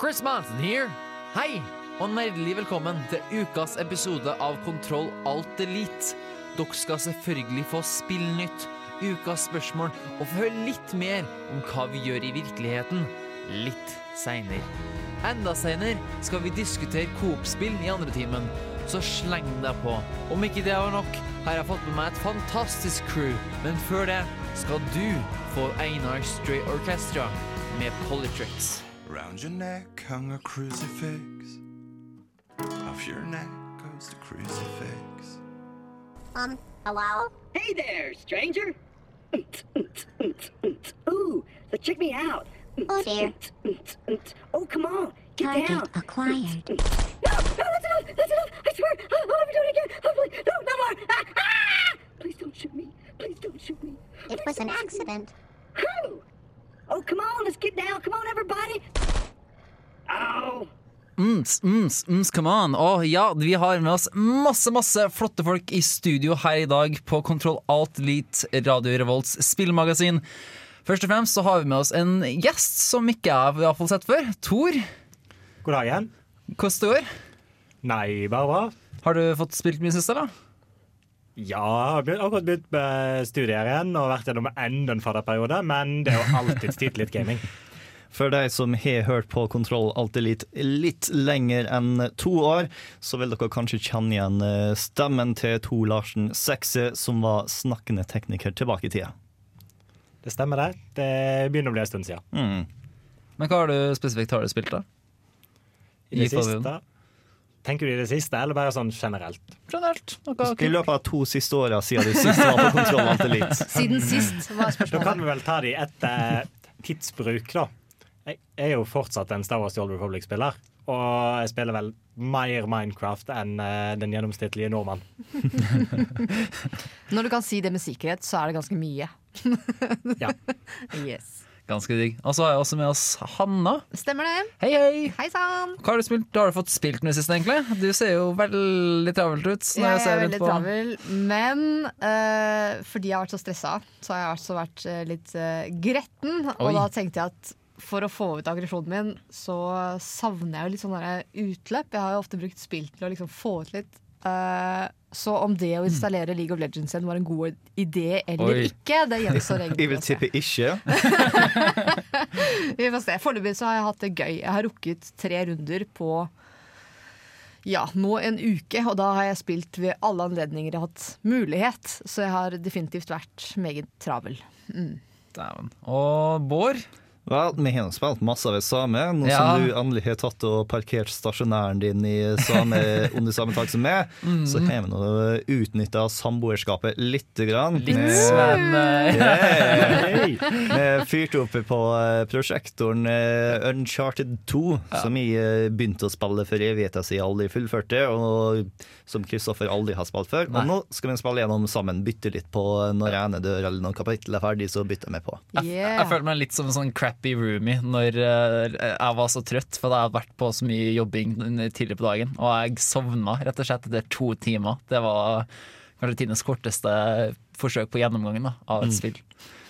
Chris Manson here. Hei, og nerdelig velkommen til ukas episode av Kontroll Alt Elite. Dere skal selvfølgelig få spillnytt, ukas spørsmål og få høre litt mer om hva vi gjør i virkeligheten litt seinere. Enda seinere skal vi diskutere Coop-spill i andre timen, så sleng deg på. Om ikke det var nok, har jeg fått med meg et fantastisk crew, men før det skal du få Einar Stray Orchestra med Polytricks. Round your neck hung a crucifix. Off your neck goes the crucifix. Um, hello? Hey there, stranger. Ooh, so check me out. Oh dear. Oh, come on, get Target down. acquired. No, no, that's enough. That's enough. I swear, I'll, I'll never do it again. Oh, please, no, no more. Ah, ah! Please don't shoot me. Please don't shoot me. It was an accident. Whew. Oh, come on, let's get down. Come on, everybody. Ow. Ms, ms, ms, come on. Å ja, vi har med oss masse, masse flotte folk i studio her i dag på Kontroll Alt Elite Radio Revolts spillmagasin. Først og fremst så har vi med oss en gjest som ikke jeg har fått sett før. Tor, God dag igjen. hvordan det går? Nei, bare bra. Har du fått spilt mye sist, eller? Ja, jeg har akkurat begynt med studier igjen og vært gjennom enda en fadderperiode, men det er jo alltid tid til litt gaming. For deg som har hørt på Kontroll Alt Elite litt lenger enn to år, så vil dere kanskje kjenne igjen eh, stemmen til Tor Larsen Sekse, som var snakkende tekniker tilbake i tida. Det stemmer, det. Det begynner å bli en stund siden. Mm. Men hva har du spesifikt har du spilt, da? I det siste Tenker du i det siste, eller bare sånn generelt? Generelt. I løpet av to siste åra siden du sist var på Kontroll Alt Elite. Siden sist, var Da kan vi vel ta de etter tidsbruk, da. Jeg er jo fortsatt en Star Wars The Old Republic-spiller. Og jeg spiller vel mer Minecraft enn eh, den gjennomsnittlige nordmann. Når du kan si det med sikkerhet, så er det ganske mye. Ja. Yes. Ganske digg. Og så har jeg også med oss Hanna. Stemmer det. Hei, hei! Hei sann! Hva har du spilt? Har du fått spilt noe sist, egentlig? Du ser jo veldig travelt ut. når Jeg ser er veldig på- travel, men uh, fordi jeg har vært så stressa, så har jeg også vært eh, litt uh, gretten. Oi. Og da tenkte jeg at for å få ut aggresjonen min, så savner jeg jo litt sånn utløp. Jeg har jo ofte brukt spill til å liksom få ut litt. Eh, så om det å installere League of Legends igjen var en god idé eller Oi. ikke, det gjenstår egentlig Jeg vil tippe ikke. Vi får se. Foreløpig så har jeg hatt det gøy. Jeg har rukket tre runder på ja, nå en uke, og da har jeg spilt ved alle anledninger jeg har hatt mulighet. Så jeg har definitivt vært meget travel. Dæven. Og Bård? Vel, vi har spilt masse av same. Nå Ja. som du endelig har tatt og parkert stasjonæren din i same, under samme tak som meg, Mm. så har vi nå utnytta samboerskapet lite grann. Litt Med- Sven Yeah. Vi fyrte opp på eh, prosjektoren eh, Uncharted 2, som jeg eh, begynte å spille for evigheta siden jeg aldri fullførte, og som Kristoffer aldri har spilt før. Nei. Og nå skal vi spille gjennom sammen, bytte litt på når ene dør eller noen kapittel er ferdig, så bytter vi på. Jeg, Yeah. jeg føler meg litt som en sånn crappy roomie når eh, jeg var så trøtt, for jeg hadde vært på så mye jobbing tidligere på dagen, og jeg sovna rett og slett etter to timer. Det var kanskje tidenes korteste forsøk på gjennomgangen da, av et spill.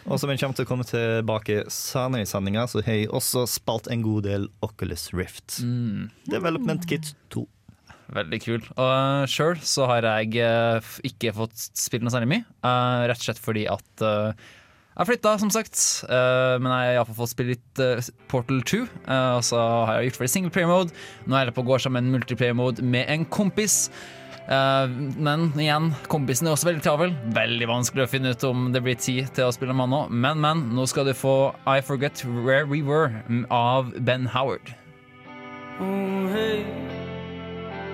Og som vi kommer til å komme tilbake senere i sendinga, så har jeg også spalt en god del Oculus Rift. Mm. Development Kit 2. Veldig kul. Og sjøl så har jeg eh, ikke fått spilt noe særlig mye. eh, rett og slett fordi at eh, jeg har flytta, som sagt. eh, men jeg har iallfall fått spille litt eh, Portal 2. eh, og så har jeg gjort ferdig single player mode. Nå er jeg på å gå sammen multiplayer mode med en kompis. Men igjen, kompisen er også veldig travel. Veldig vanskelig å finne ut om det blir tid til å spille med han nå. Men, men, nå skal du få I Forget Where We Were av Ben Howard. Oh, hey,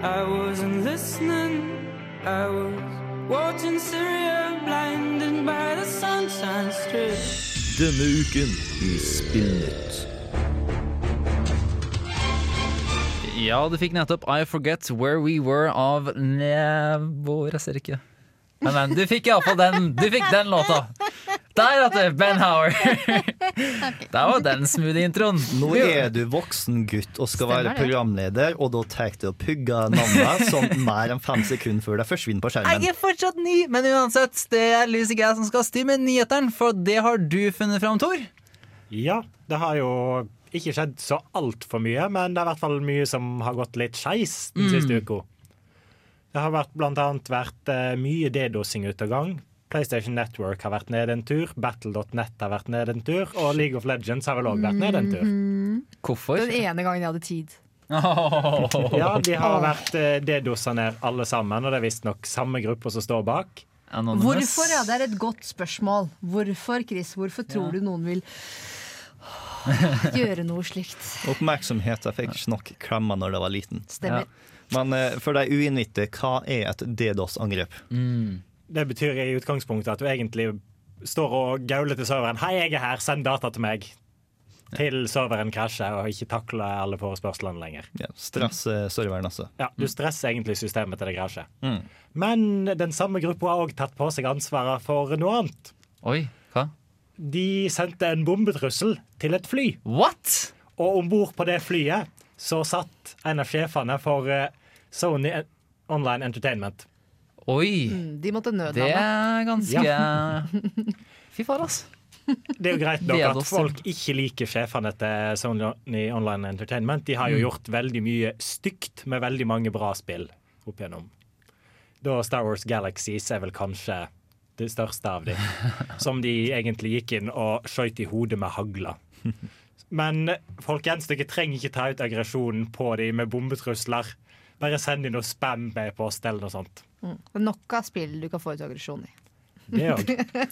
I wasn't listening. I was watching Syria, blinded by the sunshine strip. Denne uken i Spillnytt. Ja, du fikk nettopp I Forget Where We Were av Nevo Jeg ser ikke. Men, men, du fikk iallfall den, du fikk den låta. Der, vet du! Ben Der var den smoothie-introen. Nå er du voksen gutt og skal Stemmer være programleder, og da tar du og pugger navnet sånn mer enn fem sekunder før det forsvinner på skjermen. Jeg er fortsatt ny, men uansett, det er Lucy og som skal styre med nyhetene, for det har du funnet fram, Tor. Ja, det har jo ikke skjedd så altfor mye, men det er i hvert fall mye som har gått litt skeis den Mm. uka. Det har vært, blant annet vært eh, mye dedosing ute av gang. PlayStation Network har vært nede en tur, Battle.net har vært nede en tur, og League of Legends har vel òg vært nede en tur. Hvorfor? Den ene gangen jeg hadde tid. Ja, de har vært dedosa DDoSa ned alle sammen, og det er visstnok samme gruppe som står bak. Hvorfor? Ja, det er et godt spørsmål. Hvorfor, Chris? Hvorfor tror du noen vil gjøre noe slikt? Oppmerksomhet. Jeg fikk ikke nok klemmer når jeg var liten. Stemmer. Men eh, for de uinnvidde, hva er et DDoS-angrep? Det betyr i utgangspunktet at du egentlig står og gauler til serveren 'Hei, jeg er her, send data til meg'. Til serveren krasjer og ikke takler alle forespørslene lenger. Ja, stress eh, serveren, også. Ja, Du stresser egentlig systemet til det krasjer. Mm. Men den samme gruppa har òg tatt på seg ansvaret for noe annet. Oi, hva? De sendte en bombetrussel til et fly. What? Og om bord på det flyet så satt en av sjefene for eh, Sony Online Entertainment. Oi! Mm, De måtte nødlande. Det er ganske Ja. Fy far altså Det er jo greit nok at folk ikke liker sjefene til Sony Online Entertainment. De har jo Mm. gjort veldig mye stygt med veldig mange bra spill opp igjennom. Da Star Wars Galaxies er vel kanskje det største av dem. Som de egentlig gikk inn og skjøt i hodet med hagla. Men folkens, dere trenger ikke ta ut aggresjonen på dem med bombetrusler. Bare send inn noe spam med post eller noe sånt. Mm. Er av spill du kan få ut aggresjon i. Det òg.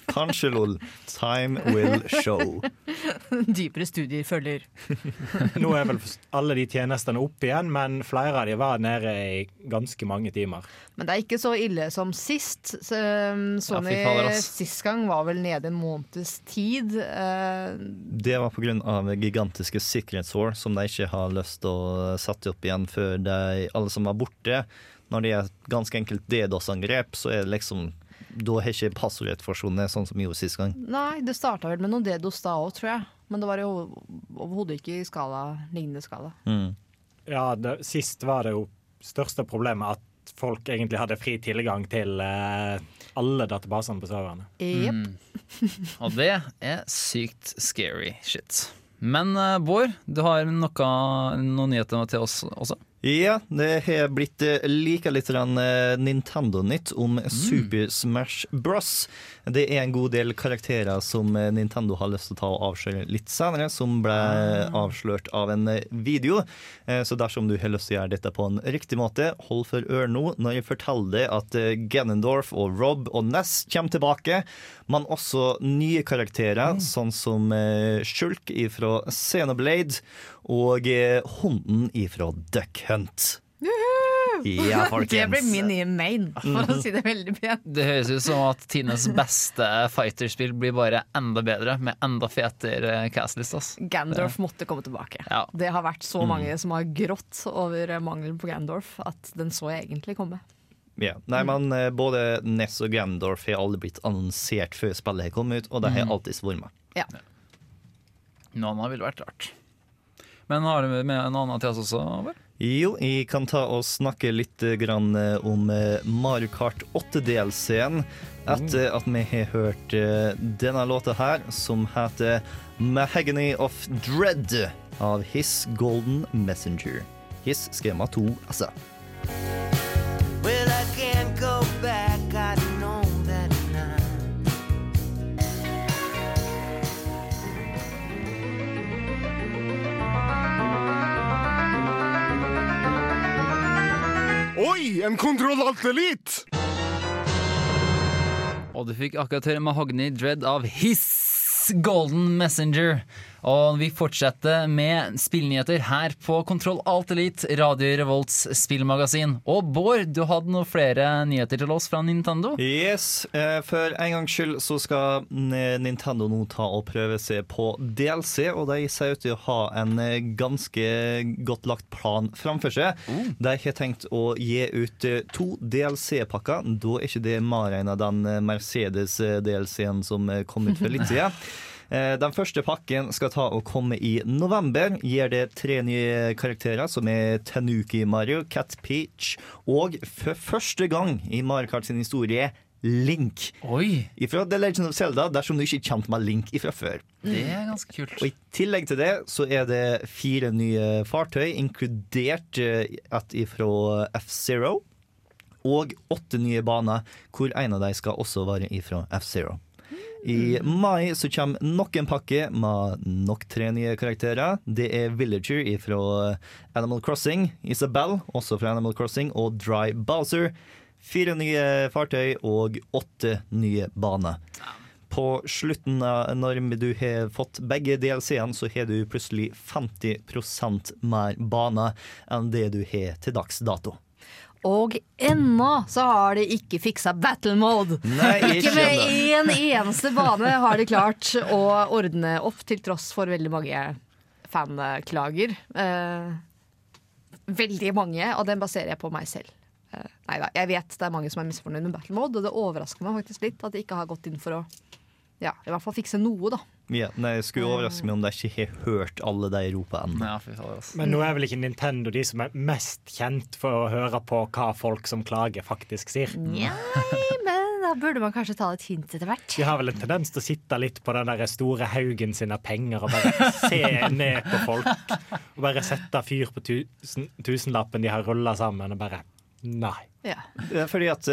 Kanskje, lol. Time will show. Dypere studier følger. Nå er vel alle de tjenestene oppe igjen, men flere av de var nede i ganske mange timer. Men det er ikke så ille som sist. Så, um, Sony Ja, sist gang var vel nede en måneds tid. Eh, Det var pga. gigantiske sikkerhetshår som de ikke har lyst til å sette opp igjen før de, alle som var borte. Når det er et ganske enkelt DDoS-angrep, så er det liksom Da har ikke passordet forsvunnet, sånn som vi gjorde sist gang. nei, det starta vel med noen DDoS da òg, tror jeg. Men det var jo overhodet ikke i skala, lignende skala. Ja, det, Sist var det jo største problemet at folk egentlig hadde fri tilgang til eh, alle databasene på serverne. Jepp. Mm. Og det er sykt scary shit. Men eh, Bård, du har noe, noen nyheter til oss også? Ja, det har blitt eh, like litt eh, Nintendo-nytt om Super Smash Bros. Det er en god del karakterer som eh, Nintendo har lyst til å ta og avsløre litt senere, som ble avslørt av en video. Så dersom du har lyst til å gjøre dette på en riktig måte, hold for ørene nå når jeg forteller deg at Ganondorf og Rob og Ness kommer tilbake, men også nye karakterer, sånn som Shulk ifra Xenoblade og hunden ifra Duck Hunt. Ja. Det blir min nye main, for å si det veldig pent. Det høres ut som at Tines beste fighterspill blir bare enda bedre, med enda fetere castlist. ass. Gandorf måtte komme tilbake. Ja. Det har vært så Mm. mange som har grått over mangelen på Gandorf, at den så jeg egentlig komme. Ja. Nei, men eh, både Ness og Gandorf har aldri blitt annonsert før spillet har kommet ut, og de har Mhm. alltid vært med. Ja. Noe annet ville vært rart. Men har du med en annen til oss også? Over? Jo, jeg kan ta og snakke litt eh, grann eh, om eh, Mario Kart 8-delscenen. Etter at vi har hørt denne låta her, som heter 'Mahagony of Dread' av His Golden Messenger. His skema 2, altså. Well, Oi, en Kontroll Alt Elite! Og du fikk akkurat høre Mahogny Dread av Hiss. Golden Messenger. Og vi fortsetter med spillnyheter her på Kontroll Alt Elite, Radio Revolts spillmagasin. Og Bård, du hadde noen flere nyheter til oss fra Nintendo? Yes, eh, For en gangs skyld så skal Nintendo nå ta og prøve seg på DLC, og de ser ut til å ha en eh, ganske godt lagt plan framfor seg. De har tenkt å gi ut eh, to DLC-pakker. Da er ikke det Marina, den eh, Mercedes-DLC-en som kom ut for litt siden. Eh, Den første pakken skal ta og komme i november. Gir det tre nye karakterer, som er Tanuki Mario, Cat Peach og for første gang i Mario Kart sin historie Link. Oi. Ifra The Legend of Zelda, dersom du ikke er kjent med Link ifra før. Det er ganske kult. Og I tillegg til det så er det fire nye fartøy, inkludert eh, et ifra F-Zero. Og åtte nye baner, hvor en av dem skal også være ifra F-Zero. I mai så kommer nok en pakke med nok tre nye karakterer. Det er Villager fra Animal Crossing, Isabel, også fra Animal Crossing, og Dry Bowser. Fire nye fartøy og åtte nye baner. På slutten av når du har fått begge DLC-ene, så har du plutselig 50% mer baner enn det du har til dags dato. Og ennå så har de ikke fiksa battle mode. Nei, ikke med én en eneste bane har de klart å ordne opp, til tross for veldig mange fanklager. Eh, veldig mange, og den baserer jeg på meg selv. Eh, nei da, jeg vet det er mange som er misfornøyd med battle mode, og det overrasker meg faktisk litt at de ikke har gått inn for å ja, i hvert fall fikse noe, da. Ja, nei, jeg skulle overraske meg om de ikke har hørt alle de ropene ennå. Men nå er vel ikke Nintendo de som er mest kjent for å høre på hva folk som klager, faktisk sier. Nei, men da burde man kanskje ta et hint etter hvert. De har vel en tendens til å sitte litt på den der store haugen sine penger og bare se ned på folk. Og bare sette fyr på tusen, tusenlappen de har rulla sammen, og bare Nei. Ja. Det Fordi at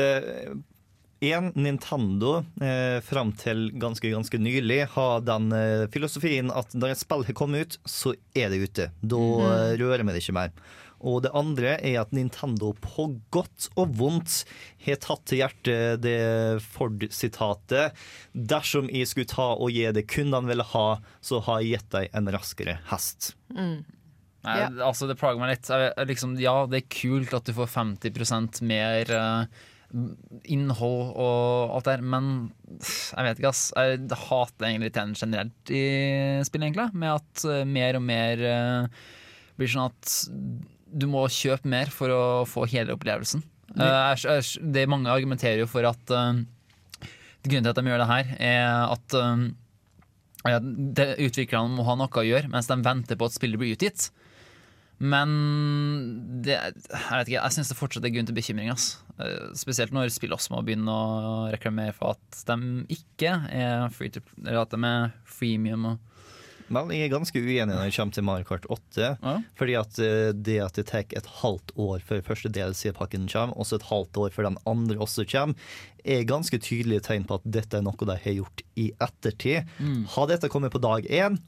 en, Nintendo eh, fram til ganske ganske nylig har den eh, filosofien at når et spill har kommet ut, så er det ute. Da eh, rører vi det ikke mer. Og det andre er at Nintendo på godt og vondt har tatt til hjertet det Ford-sitatet. Dersom jeg skulle ta og gi det kundene ville ha, så har jeg gitt dem en raskere hest. Mm. Nei, Ja. altså Det plager meg litt. Jeg, liksom, ja, det er kult at du får 50 mer eh, innhold og alt der, men jeg vet ikke, ass. Jeg hater egentlig TN generelt i spill, egentlig. Med at eh, mer og mer eh, blir sånn at du må kjøpe mer for å få hele opplevelsen. Eh, det Mange argumenterer jo for at grunnen til at de gjør det her, er at ja, Utviklerne må ha noe å gjøre mens de venter på at spillet blir utgitt. Men det, jeg vet ikke, jeg syns det fortsatt er grunn til bekymring. Ass. Eh, Spesielt når spill også må begynne å reklamere for at de ikke er free to, eller at de er freemium. Og, Vel, jeg er ganske uenig når det kommer til Mario Kart 8. Ja. Fordi at eh, det at det tar et halvt år før første DLC-pakken kommer, og så et halvt år før den andre også kommer, er ganske tydelige tegn på at dette er noe de har gjort i ettertid. Mm. Har dette kommet på dag én?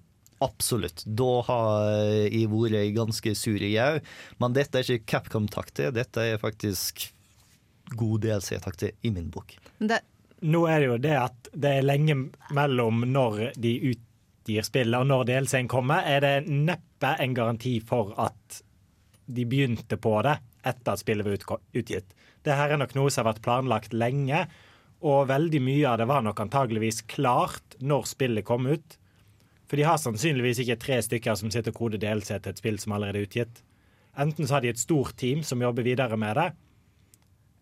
Absolutt. Da har jeg vært ganske sur i jau. Men dette er ikke Capcom-takter, dette er faktisk god DLC-takter i min bok. Det, Nå er det jo det at det er lenge mellom når de utgir spillet og når DLC-en kommer, er det neppe en garanti for at de begynte på det etter at spillet var utgitt. Det her er nok noe som har vært planlagt lenge, og veldig mye av det var nok antageligvis klart når spillet kom ut. For de har sannsynligvis ikke tre stykker som sitter og koder DLC til et spill som allerede er utgitt. Enten så har de et stort team som jobber videre med det,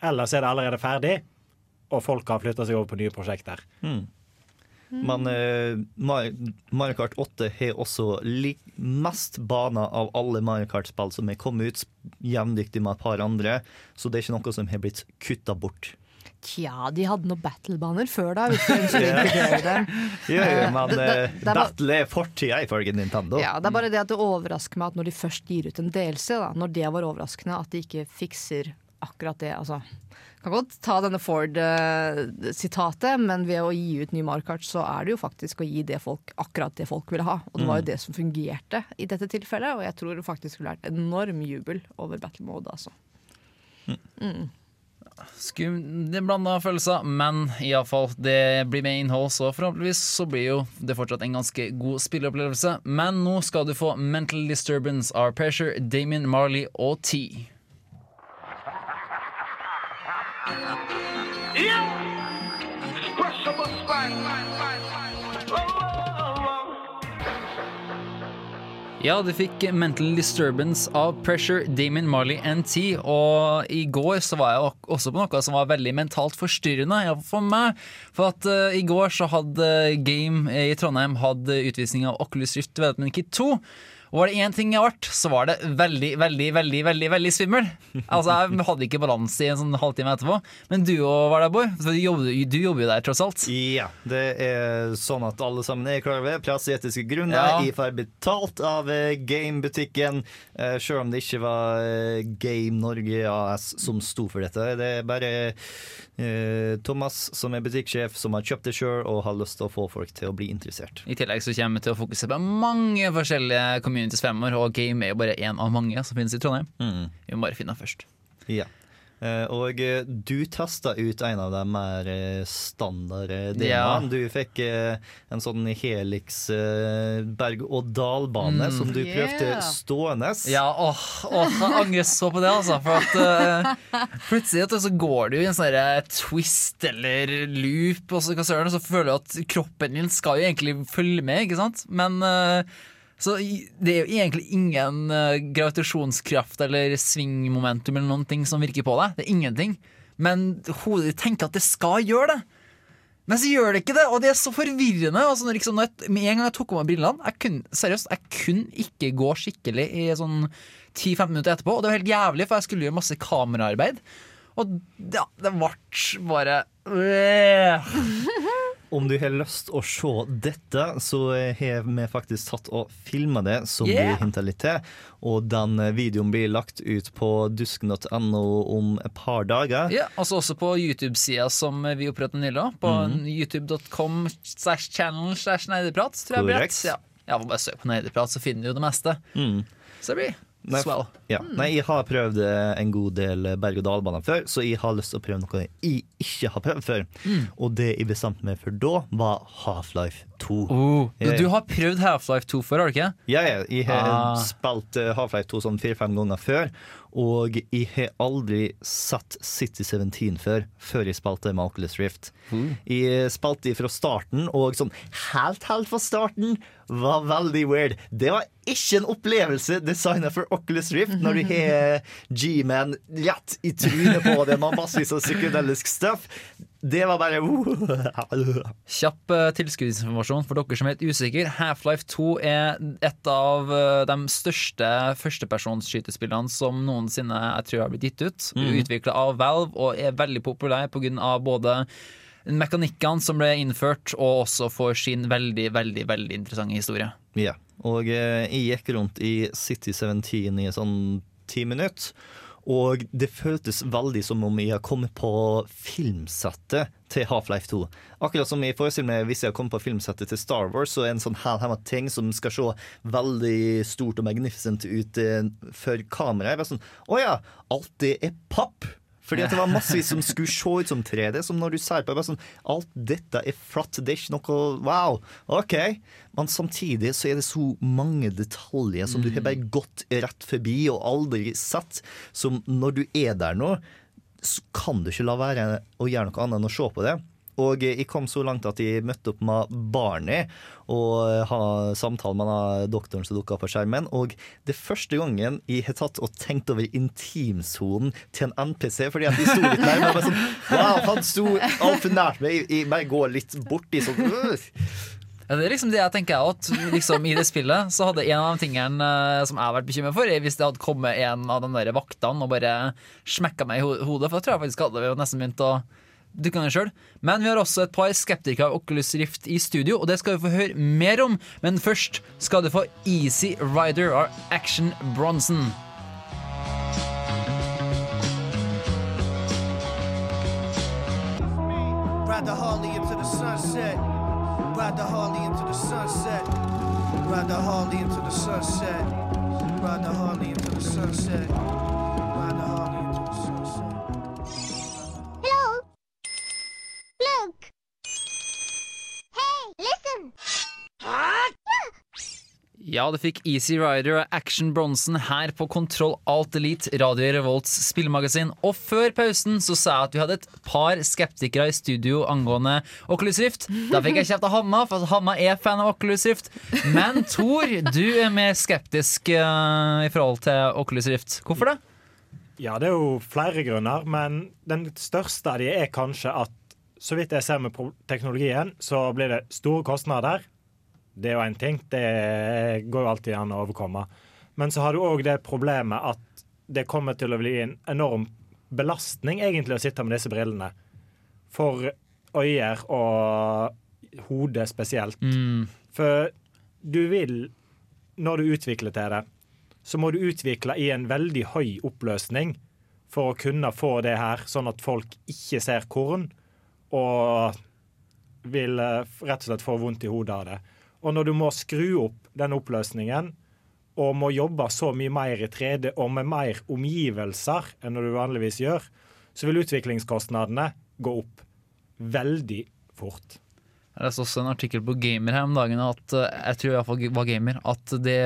eller så er det allerede ferdig, og folk har flytta seg over på nye prosjekter. Men uh, Mar- Mario Kart 8 har også mest baner av alle Mario Kart-spill som er kommet ut, jevndyktig med et par andre, så det er ikke noe som har blitt kutta bort. Tja, de hadde noen battlebaner før da, ja, Eh, men eh, battle er fortida ifølge Nintendo. Ja, det er bare det at det overrasker meg at når de først gir ut en DLC, da, når det var overraskende, at de ikke fikser akkurat det. Altså, kan godt ta denne Ford-sitatet, men ved å gi ut ny Markart, så er det jo faktisk å gi det folk, akkurat det folk ville ha. Og det var jo Mm. det som fungerte i dette tilfellet, og jeg tror det faktisk skulle vært enorm jubel over battle mode, altså. Mm. Skum, det er blanda følelser, men iallfall, det blir med innhold, så forhåpentligvis så blir jo det fortsatt en ganske god spilleopplevelse. Men nå skal du få Mental Disturbance av Pressure, Damien Marley og T. Ja, du fikk Mental Disturbance av Pressure, Damon Marley NT. Og i går så var jeg også på noe som var veldig mentalt forstyrrende ja, for meg. For at uh, i går så hadde Game i Trondheim hadde utvisning av Oculus Rift Development Kit 2. Og var det én ting jeg ble, så var det veldig, veldig, veldig veldig, veldig svimmel. Altså, Jeg hadde ikke balanse i en sånn halvtime etterpå. Men du òg var der, Bård. Du du jobber jo der, tross alt. Ja, det er sånn at alle sammen er klar over plass i etiske grunner. Ja. Jeg får betalt av eh, Gamebutikken, sjøl selv om det ikke var eh, Game Norge AS som sto for dette. Det er bare eh, Thomas som er butikksjef, som har kjøpt det sjøl og har lyst til å få folk til å bli interessert. I tillegg så kommer vi til å fokusere på mange forskjellige communities svømmer, og game er jo bare én av mange som finnes i Trondheim. Vi må bare finne den først. Ja. Eh, Og eh, du testa ut en av de mer eh, standard eh, Ja. Du fikk en sånn Helix berg-og-dal-bane Mm. som du prøvde Yeah. stående. Ja, åh, åh, jeg angrer så på det, altså. For at uh, plutselig så går du i en sånn twist eller loop, og så, hva søren, så føler du at kroppen din skal jo egentlig følge med, ikke sant? Men eh, så det er jo egentlig ingen eh, gravitasjonskraft eller svingmomentum eller noen ting som virker på deg. Det er ingenting. Men hodet ditt tenker at det skal gjøre det. Men så gjør det ikke det, og det er så forvirrende. Altså, liksom, jeg, med en gang jeg tok av meg brillene jeg kunne, Seriøst, jeg kunne ikke gå skikkelig i sånn 10-15 minutter etterpå. Og det var helt jævlig, for jeg skulle gjøre masse kameraarbeid. Og ja, det ble bare øh. Om du har lyst å se dette, så har vi faktisk tatt og filma det, som Yeah. vi hinta litt til. Og den videoen blir lagt ut på dusken.no om et par dager. Ja, altså også på YouTube-sida som vi opprettet nylig. På Mhm. youtube.com slash channel slash neideprat, Tror jeg. Korrekt. Ja. ja, bare søk på neideprat, så finner du jo det meste. Mm. Så det blir Nei, swell. Ja. Nei, jeg har prøvd eh, en god del berg-og-dal-baner før, så jeg har lyst til å prøve noe jeg ikke har prøvd før. Mm. Og det jeg bestemte meg for da, var Half-Life 2. Oh, Jeg- Du har prøvd Half-Life 2 før, har du ikke? Ja, jeg, jeg har Ah. spilt eh, Half-Life 2 sånn fire-fem ganger før. Og jeg har aldri sett City 17 før, før jeg spilte med Oculus Rift. Jeg spilte fra starten, og sånn helt, helt fra starten var veldig weird. Det var ikke en opplevelse designet for Oculus Rift, når du har G-Man rett i trynet på det med massevis av psykedelisk stuff. Det var bare Kjapp uh, tilskuddsinformasjon for dere som er usikre. Half-Life 2 er et av eh, de største førstepersonsskytespillene som noensinne jeg tror har blitt gitt ut. Mm. Utvikla av Valve og er veldig populær pga. både mekanikkene som ble innført, og også for sin veldig, veldig, veldig interessante historie. Ja, og eh, jeg gikk rundt i City 17 i sånn ti minutter. Og det føltes veldig som om jeg har kommet på filmsettet til Half-Life 2. Akkurat som jeg forestiller meg hvis jeg har kommet på filmsettet til Star Wars, så er en sånn hælhemma ting som skal se veldig stort og magnificent ut eh, for kameraet. Sånn Å ja, alt det er papp! Fordi at det var massevis som skulle se ut som 3D. Som når du ser på det, sånn, Alt dette er flatt, det er ikke noe wow. OK. Men samtidig så er det så mange detaljer som du har bare gått rett forbi og aldri sett. Som når du er der nå, så kan du ikke la være å gjøre noe annet enn å se på det. Og jeg kom så langt at jeg møtte opp med Barney og hadde samtale med doktoren som dukka på skjermen. Og det er første gangen jeg har tatt og tenkt over intimsonen til en NPC. Fordi at de sto litt nærmere. og Sånn, wow, han sto altfor nært meg. Jeg, bare går litt borti sånn øh. Ja, det er liksom det jeg tenker at liksom, I det spillet så hadde en av de tingene eh, som jeg har vært bekymret for, hvis det hadde kommet en av de der vaktene og bare smekka meg i hodet. For da tror jeg faktisk hadde vi jo nesten begynt å dukke ned sjøl. Men vi har også et par skeptikere av Oculus Rift i studio, og det skal vi få høre mer om. Men først skal du få Easy Rider av Action Bronson. Ride the Harley into the sunset. Ride the Harley into the sunset. Ride the Harley into the sunset. Ride the Harley into the sunset. Listen! Ja, det fikk Easy Rider og Action Bronsen her på Kontroll Alt Elite, Radio Revolts spillemagasin. Og før pausen så sa jeg at vi hadde et par skeptikere i studio angående Oculus Rift. Da fikk jeg kjeft av Hanna, for Hanna er fan av Oculus Rift. Men Tor, du er mer skeptisk uh, i forhold til Oculus Rift. Hvorfor det? Ja, det er jo flere grunner, men den største av de er kanskje at så vidt jeg ser med teknologien, så blir det store kostnader. Det er jo én ting. Det går jo alltid an å overkomme. Men så har du òg det problemet at det kommer til å bli en enorm belastning egentlig å sitte med disse brillene. For øyer og hodet spesielt. For du vil, når du utvikler til det, så må du utvikle i en veldig høy oppløsning for å kunne få det her, sånn at folk ikke ser korn og vil eh, rett og slett få vondt i hodet av det. Og når du må skru opp den oppløsningen og må jobbe så mye mer i 3D og med mer omgivelser enn når du vanligvis gjør, så vil utviklingskostnadene gå opp veldig fort. Jeg leste også en artikkel på Gamer her om dagen at eh, jeg tror jeg var gamer, at det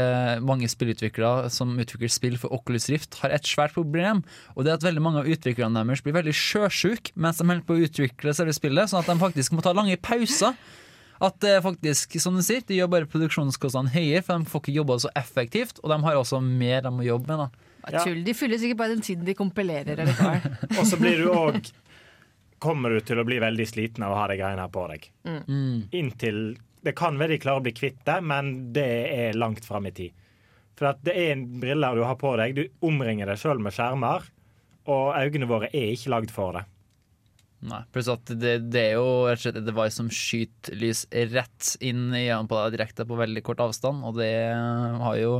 mange spillutviklere som utvikler spill for Oculus Rift, har et svært problem. Og det er at veldig mange av utviklerne deres blir veldig sjøsjuke mens de holder på å utvikle selve spillet, sånn at de faktisk må ta lange pauser. At det faktisk, som du sier, de gjør bare produksjonskostnadene høyere, for de får ikke jobba så effektivt, og de har også mer de må jobbe med. da. ja. Tull. De fyller sikkert bare den tiden de kompilerer. Eller hva. Og så blir du òg Kommer du til å bli veldig sliten av å ha de greiene her på deg. Mm. Inntil Det kan være de klarer å bli kvitt det, men det er langt fram i tid. For at det er en briller du har på deg. Du omringer deg sjøl med skjermer, og øynene våre er ikke lagd for det. Nei, pluss at det, det er jo rett og slett et device som skyter lys rett inn i øynene på deg direkte på veldig kort avstand, og det har jo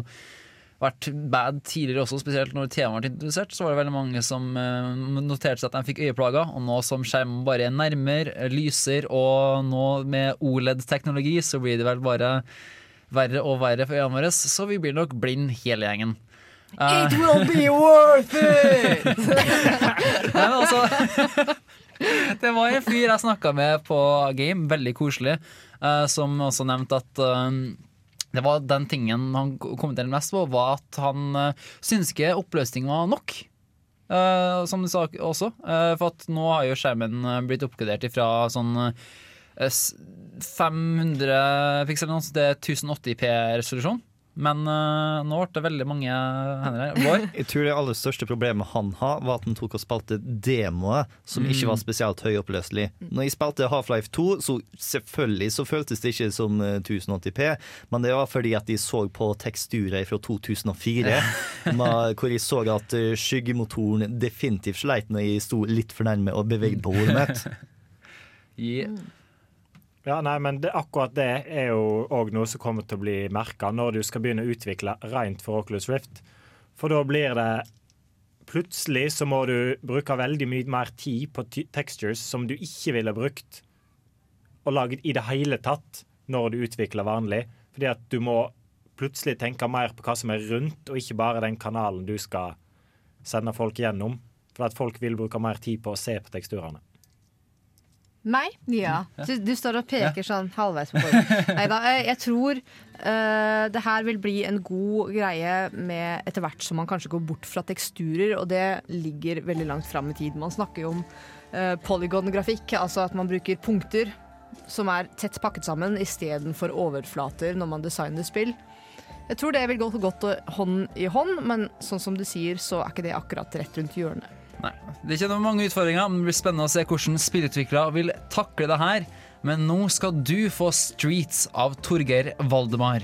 vært bad tidligere også, spesielt når temaet ble introdusert. Så var det veldig mange som eh, noterte seg at de fikk øyeplager, og nå som skjermen bare er nærmere, eh, lyser, og nå med OLED-teknologi, så blir det vel bare verre og verre for øynene våre, så vi blir nok blind hele gjengen. Eh, It will be worth it! Nei, men altså Det var en fyr jeg snakka med på Game, veldig koselig, eh, som også nevnte at eh, det var den tingen han kommenterte mest på, var at han uh, syntes ikke oppløsning var nok. Uh, som du sa også. Uh, for at nå har jo skjermen eh, blitt oppgradert fra sånn uh, s- 500 piksel til så det er 1080p-resolusjon. Men uh, nå ble det veldig mange hender her. Vår? Jeg tror det aller største problemet han har, var at han tok og spilte demoer som ikke Mm. var spesielt høyoppløselig. Når jeg spilte Half-Life 2, så selvfølgelig så føltes det ikke som eh, 1080p, men det var fordi at de så på teksturer fra 2004, med- hvor jeg så at eh, skyggemotoren definitivt sleit når jeg sto litt for nærme og beveget på hodet mitt. Ja, nei, men det, akkurat det er jo òg noe som kommer til å bli merka når du skal begynne å utvikle rent for Oculus Rift. For da blir det Plutselig så må du bruke veldig mye mer tid på textures som du ikke ville brukt og laget i det hele tatt når du utvikler vanlig. Fordi at du må plutselig tenke mer på hva som er rundt, og ikke bare den kanalen du skal sende folk gjennom. For at folk vil bruke mer tid på å se på teksturene. Meg? Ja. Du, du står og peker sånn halvveis på bordet. Nei da, jeg, tror uh, det her vil bli en god greie med etter hvert som man kanskje går bort fra teksturer, og det ligger veldig langt fram i tid. Man snakker jo om uh, polygon-grafikk, altså at man bruker punkter som er tett pakket sammen istedenfor overflater når man designer spill. Jeg tror det vil gå godt hånd i hånd, men sånn som du sier, så er ikke det akkurat rett rundt hjørnet. Nei, Det kommer mange utfordringer, men det blir spennende å se hvordan spillutviklere vil takle det her. Men nå skal du få Streets av Torgeir Valdemar.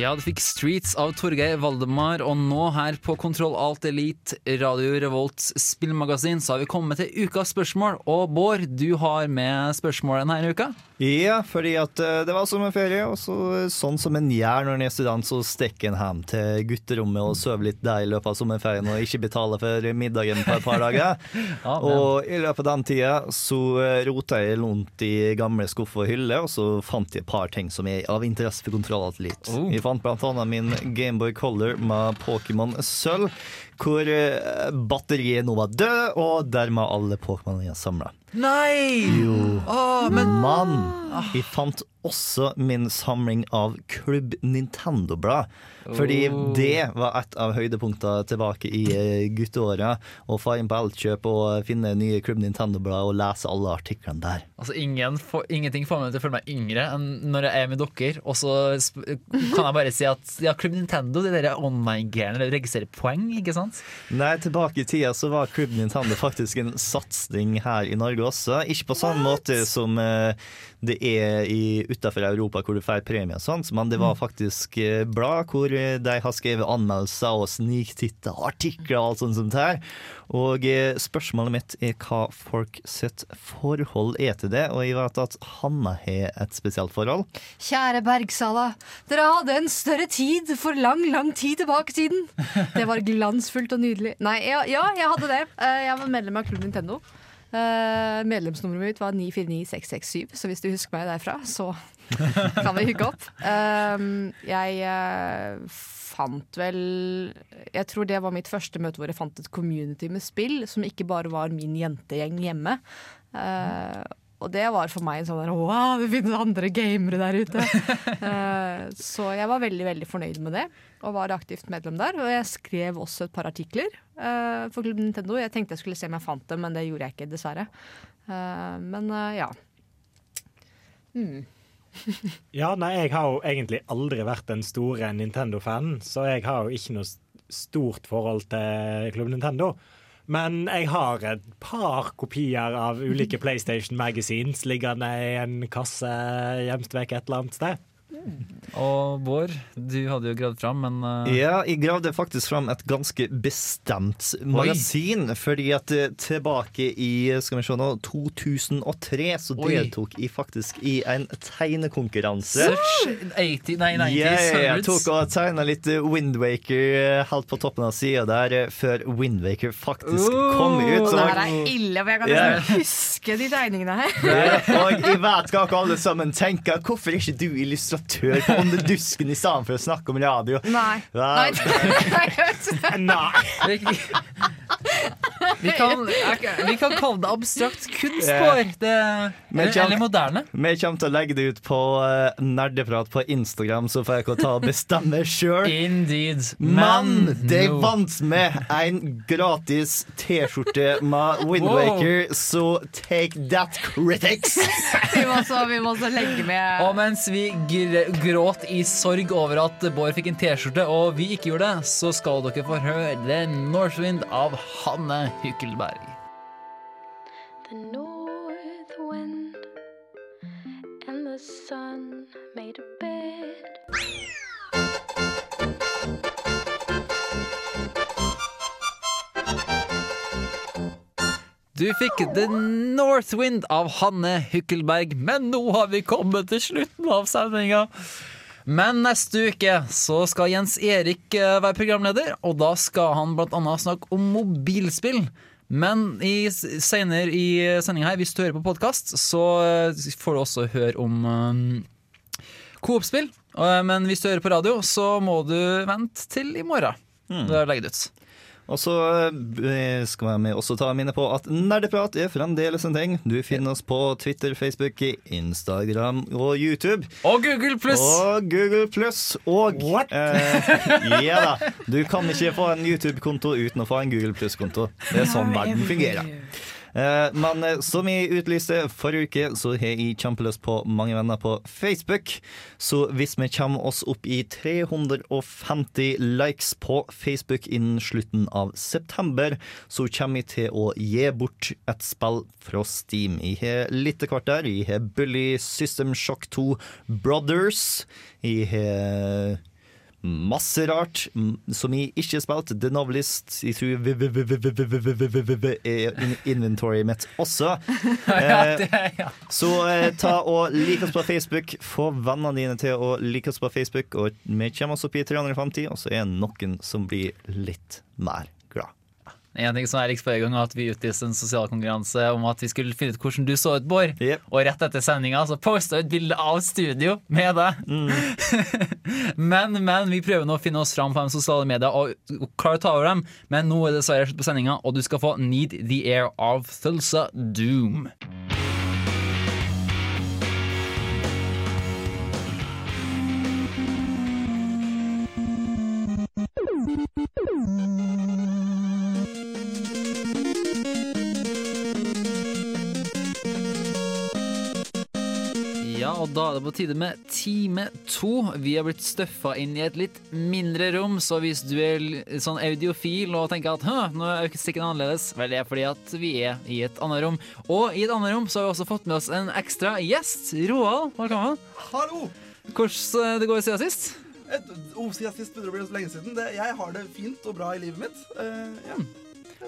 Ja, du fikk Streets av Torgeir Valdemar, og nå her på Kontroll Alt Elite, Radio Revolts spillmagasin, så har vi kommet til ukas spørsmål. Og Bård, du har med spørsmål denne uka? Ja, fordi at eh, det var sommerferie, og så, sånn som en gjør når en er student, så stikker en hjem til gutterommet og sover litt der i løpet av sommerferien og ikke betaler for middagen på et par dager. Ja, og i løpet av den tida så eh, rota jeg rundt i gamle skuffer og hyller, og så fant jeg et par ting som er av interesse for Kontroll Alt Elite. Oh. Fant annet min Gameboy Color med Pokémon Sølv, hvor eh, batteriet nå var død, og dermed alle Pokémonene samla. Nei! Jo. Oh, men Mann! jeg fant også min samling av Klubb Nintendo-blad. Fordi Oh. det var et av høydepunktene tilbake i eh, gutteåra. Å få inn på Elkjøp og finne nye Klubb Nintendo-blad og lese alle artiklene der. Altså, ingen for, Ingenting får meg til å føle meg yngre enn når jeg er med dere. Og så kan jeg bare si at ja, Klubb Nintendo, de der online-greiene, det registrerer poeng, ikke sant? Nei, tilbake i tida så var Crib Nintendo faktisk en satsing her i Norge også. Ikke på samme måte som eh, det er utafor Europa hvor du får premie og sånt, men det var faktisk eh, blad hvor eh, de har skrevet anmeldelser og sniktitter, artikler og alt sånt som det her. Og eh, spørsmålet mitt er hva folk sitt forhold er til det, og jeg vet at Hanna har et spesielt forhold. Kjære Bergsala, dere hadde en større tid for lang, lang tid tilbake i tiden. Det var glansfullt og nydelig. Nei, ja, ja jeg hadde det. Jeg var medlem av Klubb Nintendo. Eh, medlemsnummeret mitt var 949667, så hvis du husker meg derfra, så kan vi hooke opp. Eh, jeg eh, fant vel Jeg tror det var mitt første møte hvor jeg fant et community med spill, som ikke bare var min jentegjeng hjemme. Og det var for meg en sånn der Wow, det finnes andre gamere der ute! uh, så jeg var veldig veldig fornøyd med det, og var aktivt medlem der. Og jeg skrev også et par artikler uh, for Klubb Nintendo. Jeg tenkte jeg skulle se om jeg fant dem, men det gjorde jeg ikke, dessverre. Uh, men ja. Mm. Ja, nei, jeg har jo egentlig aldri vært den store Nintendo-fan, så jeg har jo ikke noe stort forhold til Klubb Nintendo. Men jeg har et par kopier av ulike PlayStation Magazines liggende i en kasse gjemt vekk et eller annet sted. Og Bård, du hadde jo gravd fram, men uh... Ja, jeg gravde faktisk fram et ganske bestemt magasin. Fordi at eh, tilbake i skal vi se nå, 2003 så Oi. deltok jeg faktisk i en tegnekonkurranse. Search 80, nei, 90s, Ja, ja, jeg tok og tegna litt eh, Windwaker helt på toppen av sida der, før Windwaker faktisk kom ut. Det her Og, er ille, for jeg kan yeah. nesten huske de tegningene her. Ja, og jeg vet hva alle sammen tenker. Hvorfor er ikke du illustratør på Åndedusken i stedet for å snakke om radio? Nei. Vel, Nei. Vi kan, vi kan kalle det abstrakt kunst. Bård. Eller, moderne. Vi kommer til å legge det ut på eh, Nerdeprat på Instagram, så får jeg ta og bestemme sjøl. Indeed. Men de no. vant med en gratis T-skjorte med Windwaker, så take that, critics! Vi må også, vi må også legge med Og mens vi gr gråt i sorg over at Bård fikk en T-skjorte, og vi ikke gjorde det, så skal dere få høre Northwind av Hanne Hykkelberg. The north wind and the sun made a bed. Du fikk The Northwind av Hanne Hykkelberg, men nå har vi kommet til slutten av sendinga. Men neste uke så skal Jens Erik eh, være programleder, og da skal han annet snakke om mobilspill. Men i, senere i sendinga her, hvis du hører på podkast, så eh, får du også høre om eh, Coop-spill. Eh, Men hvis du hører på radio, så må du vente til i morgen. Da legger det ut. Og så eh, skal vi også ta minne på at Nerdeprat er fremdeles en ting. Du finner oss på Twitter, Facebook, Instagram og YouTube. Og Google Pluss! Og Google Pluss. Og eh, Ja da. Du kan ikke få en YouTube-konto uten å få en Google Pluss-konto. Det er sånn verden fungerer. Eh, Men eh, som jeg utlyste forrige uke, så har jeg kjempelyst på mange venner på Facebook. Så hvis vi kommer oss opp i 350 likes på Facebook innen slutten av september, så kommer jeg til å gi bort et spill fra Steam. Jeg har litt hvert der. Jeg har Bully System Shock 2 Brothers. Jeg har Masse rart som jeg ikke har spilt The Novelist. Jeg tror er inventoryet mitt også. Så ta og like oss på Facebook. Få vennene dine til å like oss på Facebook. Og vi kommer oss opp i 350, og så er det noen som blir litt mer en ting som Erik spør om, at vi utlyste en sosial konkurranse om at vi skulle finne ut hvordan du så ut, Bård. Og rett etter sendinga så posta vi et bilde av studio med deg. men, men vi prøver nå å finne oss fram på de sosiale medier og, og klare å ta over dem. Men nå er det dessverre slutt på sendinga, og du skal få Need the Air of Thulsa Doom. Ja, og da er det på tide med time to. Vi har blitt støffa inn i et litt mindre rom, så hvis du er sånn audiofil og tenker at «Hø, nå er akustikken annerledes, vel, det er fordi at vi er i et annet rom. Og i et annet rom så har vi også fått med oss en ekstra gjest. Roald, velkommen. Hallo! Hvordan det går siden sist? Et, oh, siden sist begynner å bli så lenge siden. Det, jeg har det fint og bra i livet mitt. Uh, ja.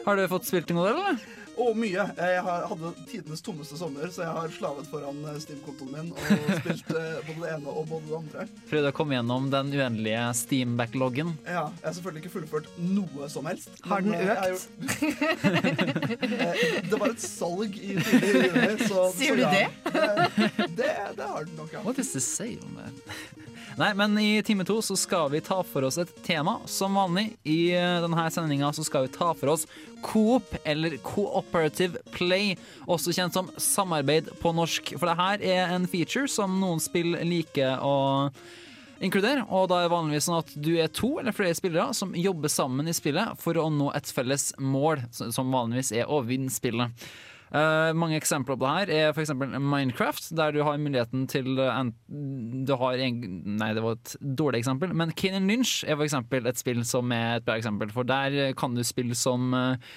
Har du fått spilt noe, eller? Og mye. Jeg hadde tidenes tommeste sommer, så jeg har slavet foran eh, Steam-kontoen min og spilt eh, både det ene og både det andre. Prøvde å komme gjennom den uendelige Steam-backloggen. Ja, Jeg har selvfølgelig ikke fullført noe som helst. Har den økt? eh, gjort- Eh, det var et salg i tidlig juni, så Sier så du ja. det? det? Det, det har den nok, ja. What is the sale, man? Nei, men i time to så skal vi ta for oss et tema. Som vanlig i eh, denne sendinga så skal vi ta for oss coop, eller cooperative play, også kjent som samarbeid på norsk. For det her er en feature som noen spill liker å inkludere, og da er det vanligvis sånn at du er to eller flere spillere som jobber sammen i spillet for å nå et felles mål, som vanligvis er å vinne spillet. Eh, mange eksempler på det her er f.eks. Minecraft, der du har muligheten til eh, en, du har en, Nei, det var et dårlig eksempel, men Kane Lynch er f.eks. et spill som er et bra eksempel. For der kan du spille som eh,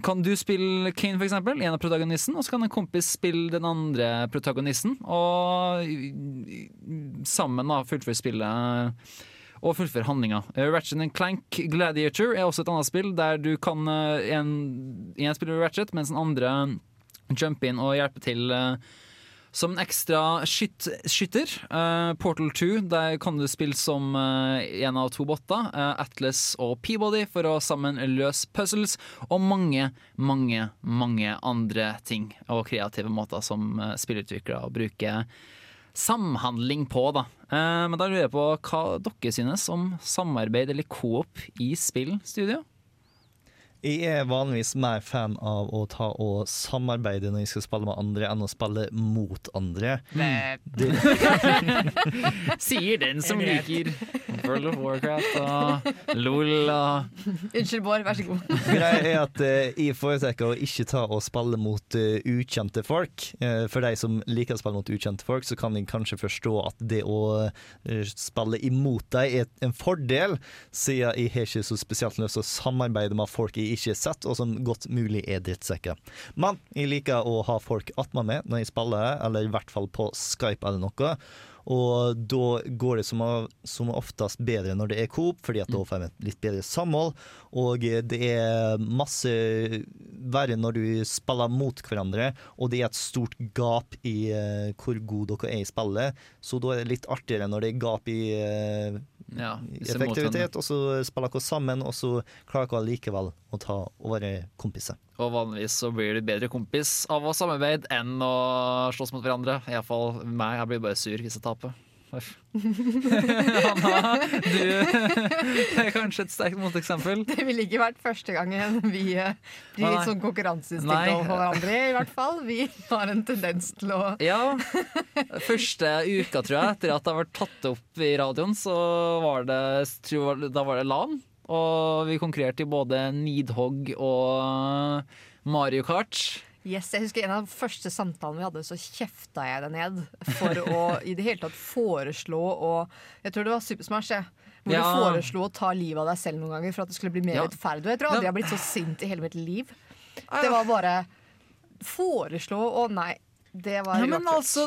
Kan du spille Kane, f.eks., en av protagonisten, og så kan en kompis spille den andre protagonisten, og sammen da fullføre spillet og fullføre handlinga. Uh, Ratchet Clank Gladiator er også et annet spill der du kan en, en spiller Ratchet, mens den andre jumpe inn og hjelpe til eh, som en ekstra skyt, skytter. Uh, Portal 2, der kan du spille som eh, en av to botter. Uh, Atlas og Peabody for å sammen løse puzzles. Og mange, mange, mange andre ting og kreative måter som uh, spillutviklere bruker samhandling på, da. Men da lurer jeg på hva dere synes om samarbeid eller coop i spillstudio? Jeg er vanligvis mer fan av å ta og samarbeide når jeg skal spille med andre, enn å spille mot andre. Det, Sier den som liker World of Warcraft og LOL og Unnskyld, Bård. Vær så god. Greia er at eh, jeg foretrekker å ikke ta og spille mot eh, ukjente folk. Eh, for de som liker å spille mot ukjente folk, så kan jeg kanskje forstå at det å eh, spille imot dem er en fordel, siden jeg har ikke så spesielt lyst til å samarbeide med folk jeg ikke sett, og som godt mulig er drittsekker. Men jeg liker å ha folk attmed meg når jeg spiller, eller i hvert fall på Skype eller noe. Og da går det som, som oftest bedre når det er coop, fordi at da får vi et litt bedre samhold. Og det er masse verre når du spiller mot hverandre, og det er et stort gap i eh, hvor god dere er i spillet. Så da er det litt artigere når det er gap i eh, Ja, effektivitet, og så spiller dere sammen, og så klarer dere likevel å ta og være kompiser. Og vanligvis så blir du bedre kompis av å samarbeide enn å slåss mot hverandre. Iallfall meg. Jeg blir bare sur hvis jeg taper. Hanna, du er kanskje et sterkt moteksempel. Det ville ikke vært første gangen vi blir litt sånn konkurranseinstinkt overfor hverandre, i hvert fall. Vi har en tendens til å Ja. Første uka, tror jeg, etter at det har vært tatt opp i radioen, så var det, tror jeg, da var det LAN. Og vi konkurrerte i både Nidhogg og Mario Kart. Yes, jeg husker En av de første samtalene vi hadde, så kjefta jeg det ned for å i det hele tatt foreslå å Jeg tror det var Supersmash. Jeg. Hvor Ja. du foreslo å ta livet av deg selv noen ganger for at det skulle bli mer Ja. rettferdig. Jeg tror aldri jeg har blitt så sint i hele mitt liv. Det var bare foreslå å nei. Det var Ja, men altså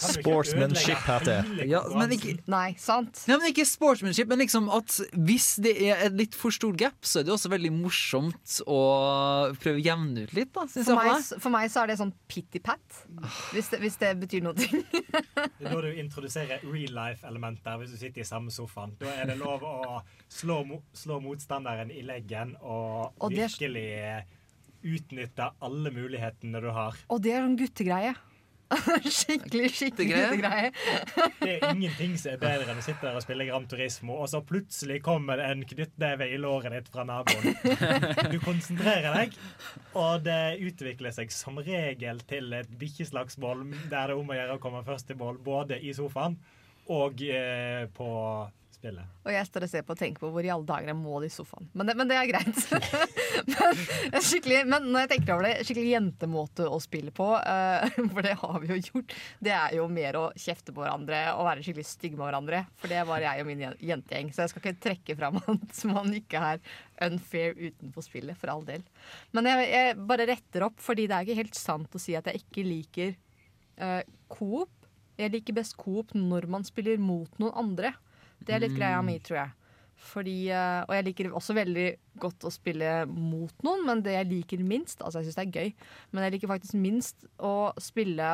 Sportsmanship heter det. Ja, men ikke, Nei, sant? Ja, men ikke sportsmanship, men liksom at hvis det er et litt for stort gap, så er det også veldig morsomt å prøve å jevne ut litt, da, For meg, for meg så er det sånn pitty-pat, hvis, det- hvis det betyr noe. Det er da du introduserer real life-elementer hvis du sitter i samme sofaen. Da er det lov å slå, slå motstanderen i leggen og, Og det virkelig utnytte alle mulighetene du har. Og det er en guttegreie. skikkelig, skikkelig Guttegreie? Det er ingenting som er bedre enn å sitte der og spille Gran Turismo, og så plutselig kommer det en knyttneve i låret ditt fra naboen. Du konsentrerer deg, og det utvikler seg som regel til et bikkjeslagsmål der det er om å gjøre å komme først i mål, både i sofaen og eh, på spillet. Og jeg står og ser på og tenker på hvor i alle dager jeg må i sofaen. Men det, men det er greit. men, skikkelig, men når jeg tenker over det, skikkelig jentemåte å spille på, uh, for det har vi jo gjort, det er jo mer å kjefte på hverandre og være skikkelig stygge med hverandre. For det var jeg og min jentegjeng, så jeg skal ikke trekke fram at man ikke er unfair utenfor spillet, for all del. Men jeg, jeg bare retter opp, fordi det er ikke helt sant å si at jeg ikke liker uh, coop. Jeg liker best coop når man spiller mot noen andre. Det er litt greia mi, tror jeg. Fordi, eh, og jeg liker også veldig godt å spille mot noen, men det jeg liker minst Altså, jeg syns det er gøy, men jeg liker faktisk minst å spille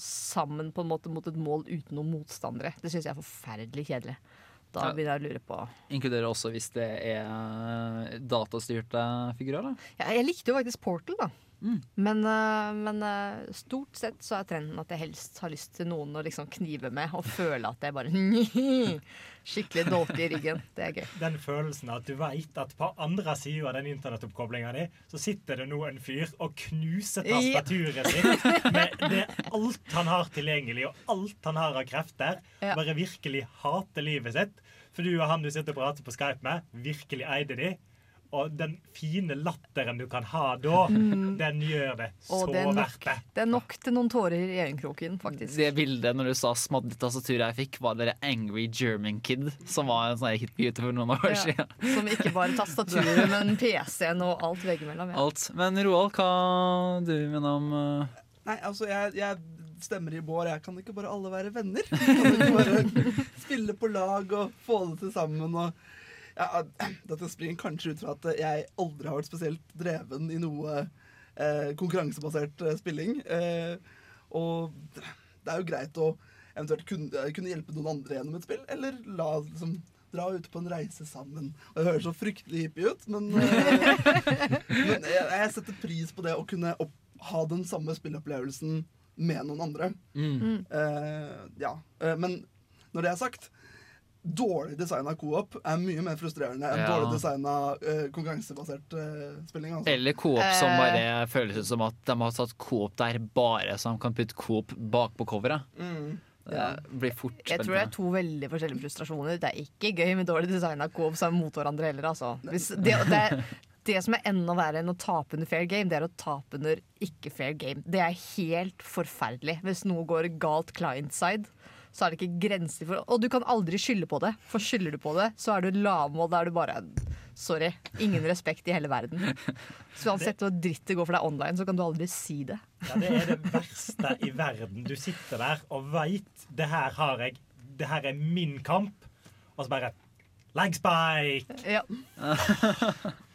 sammen på en måte mot et mål uten noen motstandere. Det syns jeg er forferdelig kjedelig. Da begynner jeg å lure på Inkluderer også hvis det er datastyrte figurer, da? ja, Jeg likte jo faktisk Portal, da. Men, eh, men eh, stort sett så er trenden at jeg helst har lyst til noen å liksom knive med og føle at jeg bare Skikkelig dolke i ryggen. Det er gøy. Den følelsen at du veit at på andre sida av den internettoppkoblinga di, så sitter det nå en fyr og knuser tastaturet sitt med det, alt han har tilgjengelig, og alt han har av krefter. Ja. Bare virkelig hater livet sitt. For du og han du sitter og prater på Skype med, virkelig eide de. Og den fine latteren du kan ha da, Mm. den gjør det så det nok, verdt det. det er nok til noen tårer i øyekroken, faktisk. Det bildet når du sa smadret tastaturet jeg fikk, var det Angry German Kid, som var en sånn hit på YouTube for noen år Ja, siden. som ikke bare tastaturet, men PC-en og alt veggimellom. Ja. Alt. Men Roald, hva du mener om uh, Nei, altså, jeg, jeg stemmer i Bård. Jeg kan ikke bare alle være venner? Kan ikke bare spille på lag og få det til sammen og ja, Dette springer kanskje ut fra at jeg aldri har vært spesielt dreven i noe eh, konkurransebasert eh, spilling. Eh, og det er jo greit å eventuelt kunne, kunne hjelpe noen andre gjennom et spill, eller la liksom dra ut på en reise sammen. Og Det høres så fryktelig hippie ut, men, eh, men jeg, jeg setter pris på det å kunne opp, ha den samme spillopplevelsen med noen andre. Mm. Eh, ja, eh, Men når det er sagt Dårlig designa co-op er mye mer frustrerende enn Ja. dårlig designa uh, konkurransebasert uh, spilling. Altså. Eller Coop som Eh. bare føles ut som at de har satt co-op der bare så de kan putte Coop bak på coveret. Mm. Det blir fort Jeg tror det er to veldig forskjellige frustrasjoner. Det er ikke gøy med dårlig designa co-op sammen mot hverandre heller, altså. Hvis det, det, det som er enda verre enn å tape under fair game, det er å tape under ikke fair game. Det er helt forferdelig. Hvis noe går galt client side, så er det ikke grenser for Og du kan aldri skylde på det, for skylder du på det, så er du lavmål. Da er du bare Sorry. Ingen respekt i hele verden. Så uansett hvor dritt det går for deg online, så kan du aldri si det. Ja, det er det verste i verden. Du sitter der og veit det her har jeg Det her er min kamp. Og så bare Leg spike! Ja.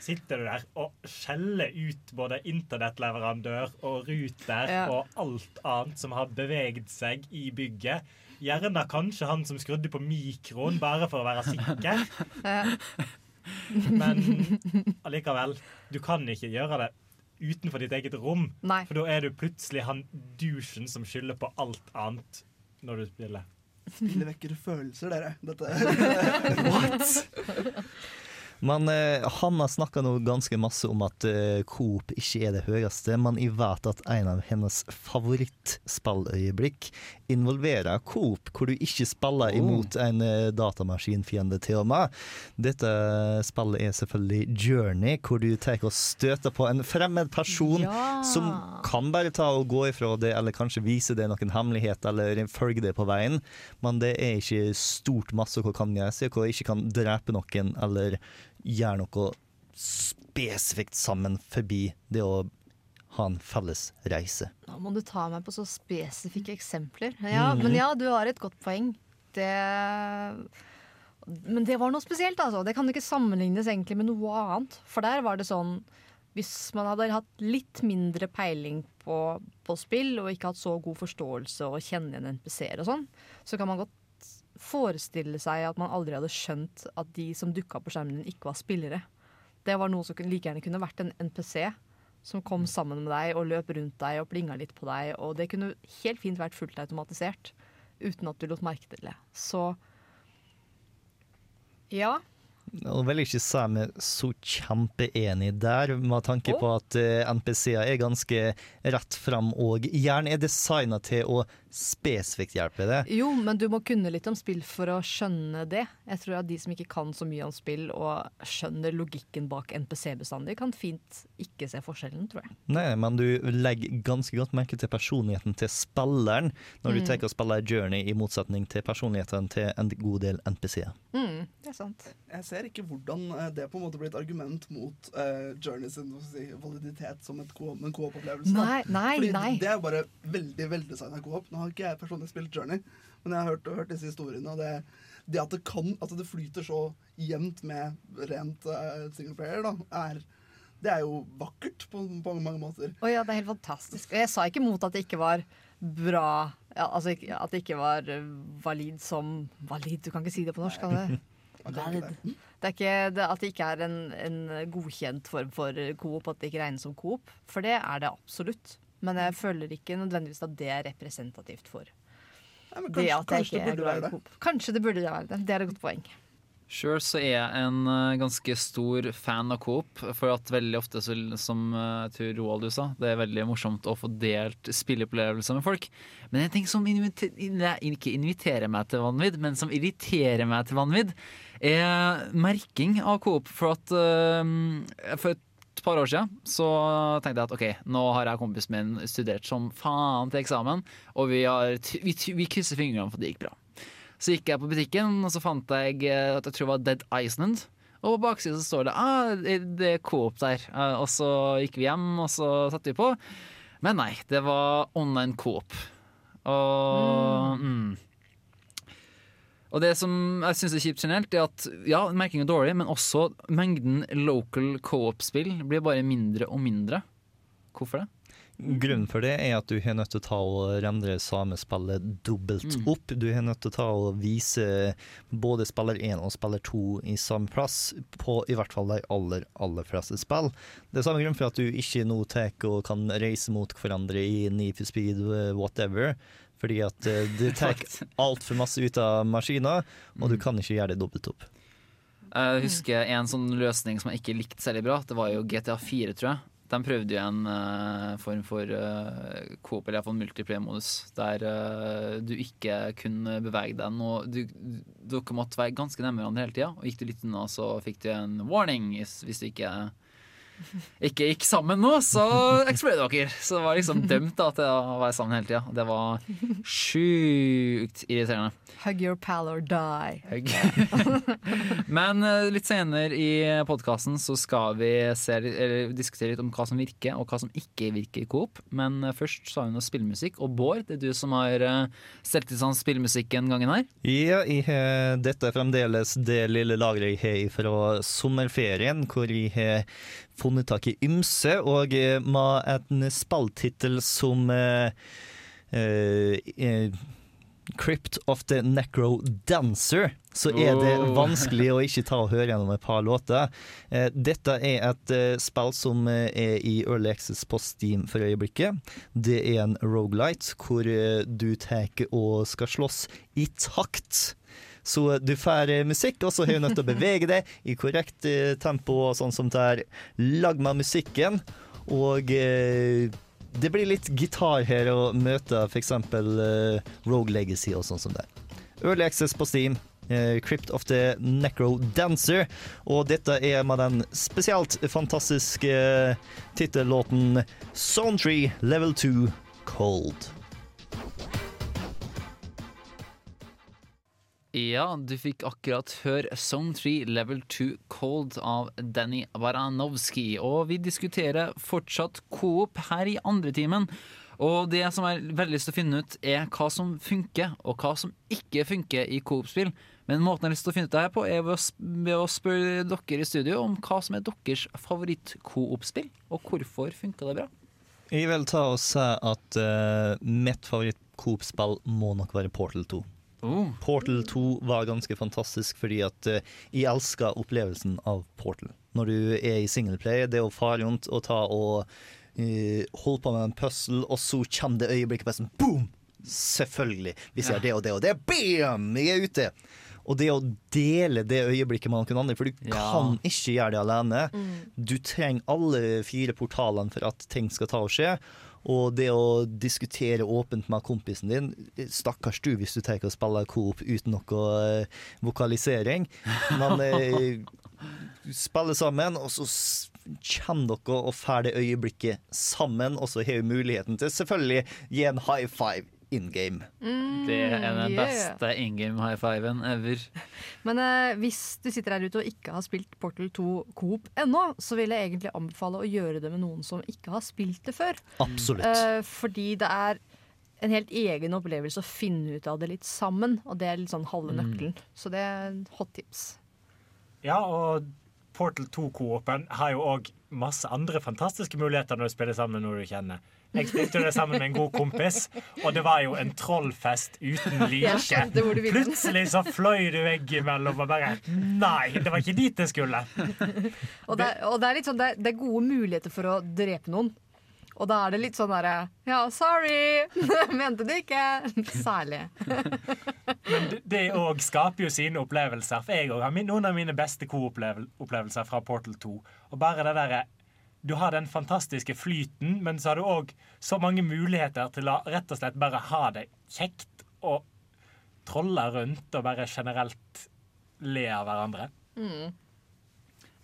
Sitter du der og skjeller ut både internettleverandør og ruter Ja. og alt annet som har beveget seg i bygget. Gjerne kanskje han som skrudde på mikroen, bare for å være sikker. Ja. Men allikevel, du kan ikke gjøre det utenfor ditt eget rom. Nei. For da er du plutselig han douchen som skylder på alt annet når du spiller. Spillet vekker følelser, dere. Dette. Men eh, han har snakka nå ganske masse om at eh, Coop ikke er det høyeste, men jeg vet at en av hennes favorittspilløyeblikk involverer Coop, hvor du ikke spiller imot en eh, datamaskinfiende til og med. Dette spillet er selvfølgelig Journey, hvor du tar og støter på en fremmed person Ja. som kan bare ta og gå ifra det, eller kanskje vise deg noen hemmelighet, eller følge det på veien, men det er ikke stort masse hva kan gjøre, hva ikke kan drepe noen, eller gjøre noe spesifikt sammen forbi det å ha en felles reise. Nå må du ta meg på så spesifikke eksempler. Ja, Mhm. Men ja, du har et godt poeng. Det Men det var noe spesielt, altså. Det kan ikke sammenlignes egentlig med noe annet. For der var det sånn Hvis man hadde hatt litt mindre peiling på, på spill, og ikke hatt så god forståelse og kjenne igjen NPC-er og sånn, så kan man godt forestille seg at man aldri hadde skjønt at de som dukka på skjermen din, ikke var spillere. Det var noe som like gjerne kunne vært en NPC som kom sammen med deg og løp rundt deg og plinga litt på deg. Og det kunne helt fint vært fullt automatisert uten at du lot merke til det. Så ja. Og vil ikke si meg så kjempeenig der, med tanke på at eh, NPC-er er ganske rett fram og gjerne er designa til å spesifikt hjelp i det. Jo, men du må kunne litt om spill for å skjønne det. Jeg tror at de som ikke kan så mye om spill og skjønner logikken bak NPC-bestandig, kan fint ikke se forskjellen, tror jeg. Nei, men du legger ganske godt merke til personligheten til spilleren når du Mm. tar og spiller Journey, i motsetning til personligheten til en god del NPC-er. Mm, det er sant. Jeg ser ikke hvordan eh, det på en måte blir et argument mot uh, Journey sin si, validitet som en co-op-opplevelse. Nei, nei, Fordi nei. Det er bare veldig veldig co-op. Nå har ikke jeg personlig spilt Journey, men jeg har hørt, hørt disse historiene. Og det, det at det kan, at det flyter så jevnt med rent uh, singleplayer, da, er det er jo vakkert på, på mange måter. Å ja, det er helt fantastisk. Og jeg sa ikke mot at det ikke var bra ja, Altså at det ikke var eh, valid som Valid, du kan ikke si det på norsk, kan du? Valid. Det er ikke, det, at det ikke er en, en godkjent form for coop, at det ikke regnes som coop. For det er det absolutt. Men jeg føler ikke nødvendigvis at det er representativt for men det kanskje- at jeg det ikke er glad i det. coop. Kanskje det burde være det. Det er et godt poeng. Sjøl så er jeg en eh, ganske stor fan av Coop, for at veldig ofte, så, som eh, jeg tror Roald du sa, det er veldig morsomt å få delt spilleopplevelser med folk. Men en ting som inviter, ikke inviterer meg til vanvidd, men som irriterer meg til vanvidd, er merking av Coop. For at eh, for et par år siden så tenkte jeg at ok, nå har jeg og kompisen min studert som faen til eksamen, og vi, har, vi, vi krysser fingrene for at det gikk bra. Så gikk jeg på butikken, og så fant jeg eh, at jeg tror det var Dead Island. Og på baksiden så står det ah, det- er Coop der. Eh, Og så gikk vi hjem, og så satte vi på. Men nei, det var online Coop. Og mm. Og det som jeg syns er kjipt generelt, er at ja, merking er dårlig, men også mengden local co-op-spill blir bare mindre og mindre. Hvorfor det? Grunnen for det er at du har nødt til å ta og rendre samme spillet dobbelt Mm. opp. Du har nødt til å ta og vise både spiller 1 og spiller 2 i samme plass, på i hvert fall de aller, aller fleste spill. Det er samme grunn for at du ikke nå tar og kan reise mot hverandre i Need for Speed, eh, whatever. Fordi at eh, du tar altfor masse ut av maskina, og du kan ikke gjøre det dobbelt opp. Jeg husker en sånn løsning som jeg ikke likte særlig bra. Det var jo GTA 4, tror jeg. De prøvde jo en uh, form for uh, coop, eller iallfall multiplayer-modus, der uh, du ikke kunne bevege deg noe du, Dere måtte være ganske nærme hverandre hele tida, og gikk du litt unna, så fikk du en warning hvis, hvis du ikke ikke gikk sammen nå, så eksploderte dere. Så det var liksom dømt da, til å være sammen hele tida. Det var sjukt irriterende. Hug your pal or die. Hug. Men eh, litt senere i podkasten så skal vi se, eller, diskutere litt om hva som virker og hva som ikke virker i Coop. Men eh, først så har vi noe spillmusikk. Og Bård, det er du som har uh, stelt i stand spillmusikken gangen her. Ja, har, dette er fremdeles det lille lageret jeg har fra sommerferien, hvor jeg har funnet tak i ymse, og eh, med en spilltittel som eh, eh, eh, Crypt of the Necro Dancer, så er det vanskelig å ikke ta og høre gjennom et par låter. Eh, dette er et spill som er i Early Access på Steam for øyeblikket. Det er en rogelight hvor du tar og skal slåss i takt. Så du får eh, musikk, og så har du nødt til å bevege deg i korrekt eh, tempo og sånn som det er. Lag med musikken, og eh, det blir litt gitar her å møte f.eks. Rogue Legacy og sånn som det. Early Access på Steam. Crypt of the Necro Dancer. Og dette er med den spesielt fantastiske tittellåten Soundtree Level 2 Cold. Ja, du fikk akkurat høre Song 3 Level 2 Cold av Danny Baranovsky. Og vi diskuterer fortsatt Coop her i andre timen. Og det som jeg har veldig lyst til å finne ut, er hva som funker, og hva som ikke funker i Coop-spill. Men måten jeg har lyst til å finne ut det her på, er ved å spørre dere i studio om hva som er deres favoritt-Coop-spill, og hvorfor funka det bra. Jeg vil ta og si at uh, mitt favoritt-Coop-spill må nok være Portal 2. Portal 2 var ganske fantastisk fordi at eh, jeg elska opplevelsen av Portal. Når du er i singleplay, det å fare rundt og ta og uh, holde på med en puzzle, og så kommer det øyeblikket bare sånn boom! Selvfølgelig. Hvis jeg gjør det og det og det, bam! Jeg er ute. Og det å dele det øyeblikket med noen andre, for du Ja. kan ikke gjøre det alene. Du trenger alle fire portalene for at ting skal ta og skje. Og det å diskutere åpent med kompisen din Stakkars du hvis du tar og spiller coop uten noe eh, vokalisering. Men eh, spiller sammen, og så kjenner dere og får det øyeblikket sammen. Og så har vi muligheten til selvfølgelig gi en high five in game. Det er den yeah. beste in game high fiven ever. Men eh, hvis du sitter der ute og ikke har spilt Portal 2 Coop ennå, så vil jeg egentlig anbefale å gjøre det med noen som ikke har spilt det før. Absolutt. Eh, fordi det er en helt egen opplevelse å finne ut av det litt sammen, og det er litt sånn halve Mm. nøkkelen. Så det er en hot tips. Ja, og Portal 2-coopen har jo òg masse andre fantastiske muligheter når du spiller sammen med noen du kjenner. Jeg spilte jo det sammen med en god kompis, og det var jo en trollfest uten like. Plutselig så fløy du veggimellom og bare Nei, det var ikke dit det skulle. Og det, og det er litt sånn, det det er gode muligheter for å drepe noen. Og da er det litt sånn derre Ja, sorry! Mente det ikke? Særlig. Men det- det òg skaper jo sine opplevelser. For jeg òg har noen av mine beste co-opplevelser fra Portal 2. Og bare det derre Du har den fantastiske flyten, men så har du òg så mange muligheter til å rett og slett bare ha det kjekt og trolle rundt og bare generelt le av hverandre.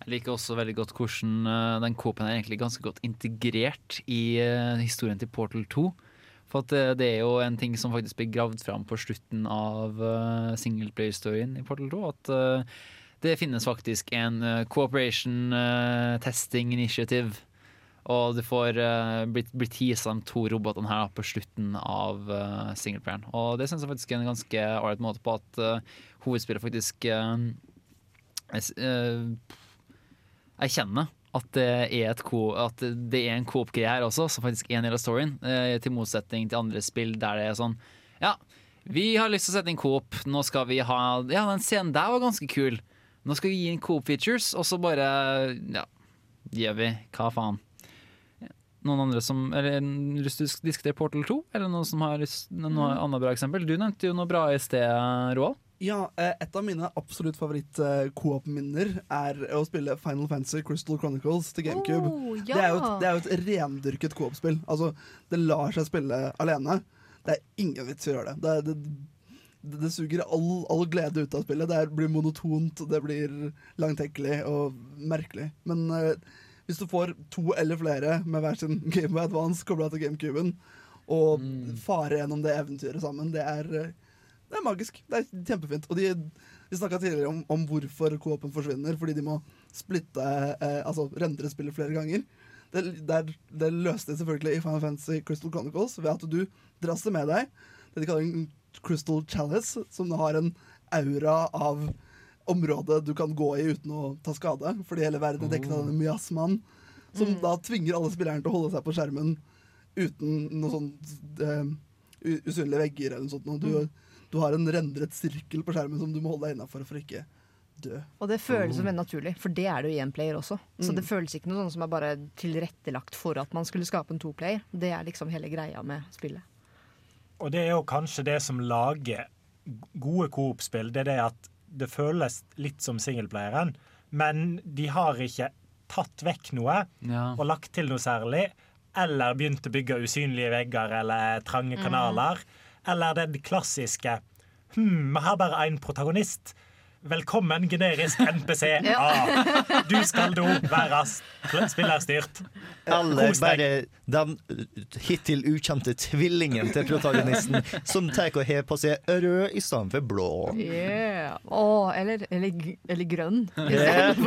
Jeg liker også veldig godt hvordan eh, den Coop-en er egentlig ganske godt integrert i eh, historien til Portal 2. For at eh, det er jo en ting som faktisk blir gravd fram på slutten av singleplayer-storyen i Portal 2. At det finnes faktisk en eh, cooperation eh, testing initiative. Og du får uh, blitt, teasa de to robotene her på slutten av uh, singleplayeren. Og det syns jeg faktisk er en ganske ålreit måte på at uh, hovedspillet faktisk uh, erkjenner at det er, et ko at det er en coop-greie her også, som faktisk er en del av storyen. til motsetning til andre spill der det er sånn Ja, vi har lyst til å sette inn coop. Nå skal vi ha Ja, den scenen der var ganske kul. Nå skal vi gi inn coop-features, og så bare Ja, gjør vi. Hva faen? Noen andre som Eller lyst til å diskutere Portal 2? Eller noen som har lyst noe annet bra eksempel? Du nevnte jo noe bra i sted, Roald. Ja, eh, et av mine absolutt favoritt-coop-minner er å spille Final Fantasy Crystal Chronicles til GameCube. Oh, det, er jo et, det er jo et rendyrket coop-spill. Altså, det lar seg spille alene. Det er ingen vits i å gjøre det. Det, det, det, det suger all, all glede ut av spillet. Det blir monotont, det blir langtekkelig og merkelig. Men uh, hvis du får to eller flere med hver sin Game of Advance kobla til GameCuben, og fare gjennom det eventyret sammen, det er eh, det er magisk. Det er kjempefint. Og de, vi snakka tidligere om, om hvorfor co-open forsvinner. Fordi de må splitte eh, Altså rendre spillet flere ganger. Det, det, er, det løste de selvfølgelig i Final Fantasy Crystal Chronicles ved at du dras det med deg. Det de kaller en Crystal Chalice, som har en aura av område du kan gå i uten å ta skade. Fordi hele verden er dekket av denne miasmaen. Som da tvinger alle spillerne til å holde seg på skjermen uten noe sånne uh, usynlige vegger eller noe sånt. Du, du har en rendret sirkel på skjermen som du må holde deg innafor for ikke dø. Og det føles som veldig naturlig, for det er det jo i én player også. Så Mm. det føles ikke noe sånn som er bare tilrettelagt for at man skulle skape en toplayer. Det er liksom hele greia med spillet. Og det er jo kanskje det som lager gode coop-spill. Det er det at det føles litt som singleplayeren, men de har ikke tatt vekk noe Ja. og lagt til noe særlig. Eller begynt å bygge usynlige vegger eller trange Mm. kanaler. Eller det klassiske Hm, vi har bare én protagonist. Velkommen, generisk NPC. Ja. Ah, du skal da være spillerstyrt. Eller bare den hittil ukjente tvillingen til protagonisten som tar og har på seg rød i stedet for blå. Yeah. Oh, eller, eller, eller grønn. Yeah.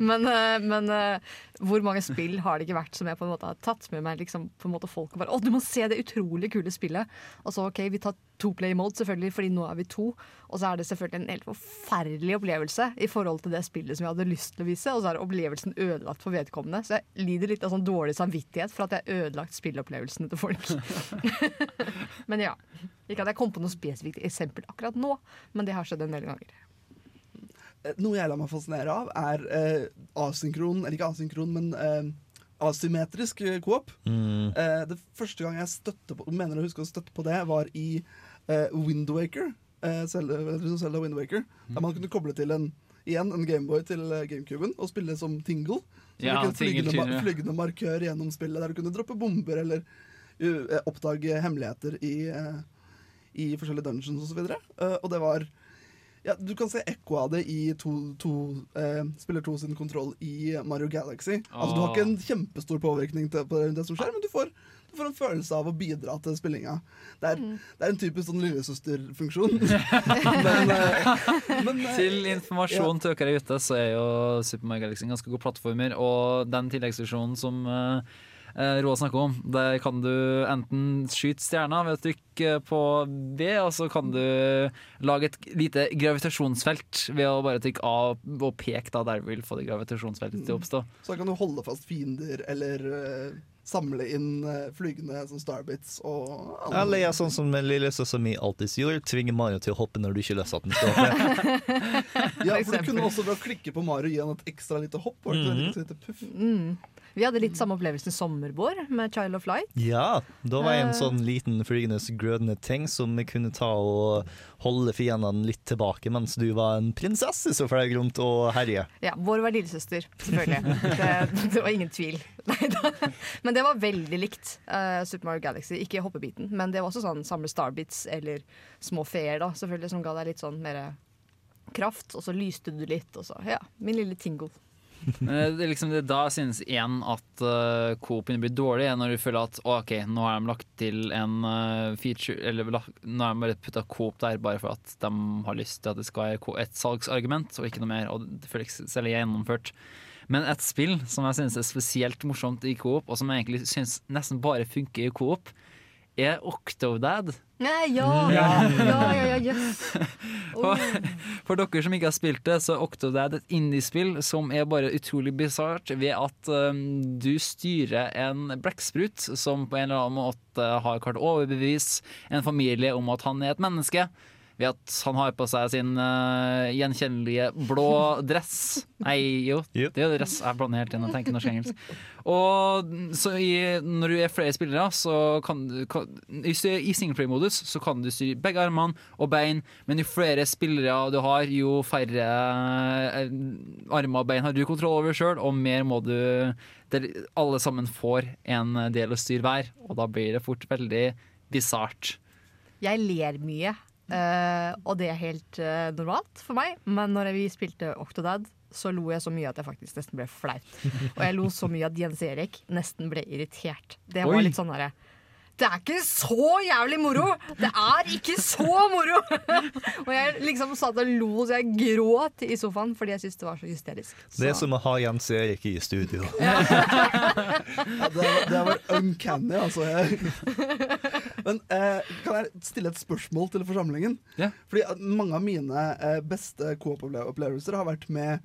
men eh, men eh, hvor mange spill har det ikke vært som jeg på en måte har tatt med meg? Liksom, på en måte folk og bare, Å, du må se det utrolig kule spillet! Og så ok, vi tar to play mode, selvfølgelig, fordi nå er vi to. Og så er det selvfølgelig en helt forferdelig opplevelse i forhold til det spillet som jeg hadde lyst til å vise, og så er opplevelsen ødelagt for vedkommende. Så jeg lider litt av sånn dårlig samvittighet for at jeg har ødelagt spillopplevelsene til folk. men ja. Ikke at jeg kom på noe spesifikt eksempel akkurat nå, men det har skjedd en del ganger. Eh, Noe jeg lar meg fascinere av, er eh, asynkron, eller ikke asynkron, men eh, asymmetrisk eh, coop. Mm. Eh, det første gang jeg støtte på, mener å huske å støtte på det, var i eh, Windwaker. Eh, Zelda, eller Zelda Wind Waker, Der man kunne koble til en Igjen en Gameboy til eh, GameCuben og spille som Tingle. Så Ja, du en flygende, flygende markør gjennom spillet der du kunne droppe bomber eller uh, eh, oppdage hemmeligheter i, uh, i forskjellige dungeons osv. Uh, og det var ja, Du kan se ekko av det i to, to, eh, spiller 2 sin kontroll i Mario Galaxy. Altså, du har ikke en kjempestor påvirkning til, på det som skjer, men du får, du får en følelse av å bidra til spillinga. Det er, det er en typisk sånn lillesøsterfunksjon. men, eh, men, eh, Til informasjon til dere ute, så er jo Super Mario Galaxy en ganske god plattformer. Og den tilleggsfunksjonen som uh, Roa snakker om, der kan du enten skyte stjerna ved å trykke på B, og så kan du lage et lite gravitasjonsfelt ved å bare trykke A og peke da der du vil få det gravitasjonsfeltet til å oppstå. Så da kan du holde fast fiender eller eh, samle inn eh, flygende som starbits og andre- Eller jeg sånn som lillesøster mi alltid gjør, tvinger Mario til å hoppe når du ikke løser at den skal hoppe. Ja, for du kunne også ved å klikke på Mario gi han et ekstra lite hopp. Og et mm -hmm. lite puff? Mm. Vi hadde litt samme opplevelse i sommer, med Child of Light. Ja, da var jeg en Eh. sånn liten flygende grødende ting som vi kunne ta og holde fiendene litt tilbake, mens du var en prinsesse så fløy rundt og herje. Ja, Vår var lillesøster, selvfølgelig. Det, det var ingen tvil. Men det var veldig likt uh, Super Mario Galaxy. Ikke hoppebiten, men det var også sånn samle starbits eller små feer, da, selvfølgelig, som ga deg litt sånn mer kraft. Og så lyste du litt, og så ja, min lille tingle. Eh, Det liksom det da synes igjen at uh, Coop begynner å bli dårlig, når du føler at ok, nå har de lagt til en uh, feature Eller nå har de bare putta Coop der bare for at de har lyst til at det skal være et salgsargument og ikke noe mer. Og det føles selv gjennomført. Men et spill som jeg synes er spesielt morsomt i Coop, og som jeg egentlig synes nesten bare funker i Coop, er Octodad. Nei, ja! Ja, ja, ja, yes. For, for dere som ikke har spilt det, så er Octodad et indiespill som er bare utrolig bisart ved at um, du styrer en blekksprut som på en eller annen måte har klart å overbevise en familie om at han er et menneske. Ved at han har på seg sin uh, gjenkjennelige blå dress. Nei, jo, det er jo dress. Jeg blander helt inn og tenker norsk og engelsk. Og så i, når du er flere spillere, så kan du kan, I, er i singleplay-modus så kan du styre begge armene og bein, men jo flere spillere du har, jo færre eh, armer og bein har du kontroll over sjøl, og mer må du der Alle sammen får en del å styre hver, og da blir det fort veldig bisart. Jeg ler mye, eh, og det er helt uh, normalt for meg. Men når vi spilte Octodad, så lo jeg så mye at jeg faktisk nesten ble flaut. Og jeg lo så mye at Jens Erik nesten ble irritert. Det var Oi. litt sånn derre det er ikke så jævlig moro! Det er ikke så moro! og jeg liksom satt og lo så jeg gråt i sofaen fordi jeg syntes det var så hysterisk. Det er som å ha Jens Erik i studio. Ja, det, det var uncanny, altså. Jeg. Men eh, kan jeg stille et spørsmål til forsamlingen? Fordi mange av mine eh, beste coop-opplevelser har vært med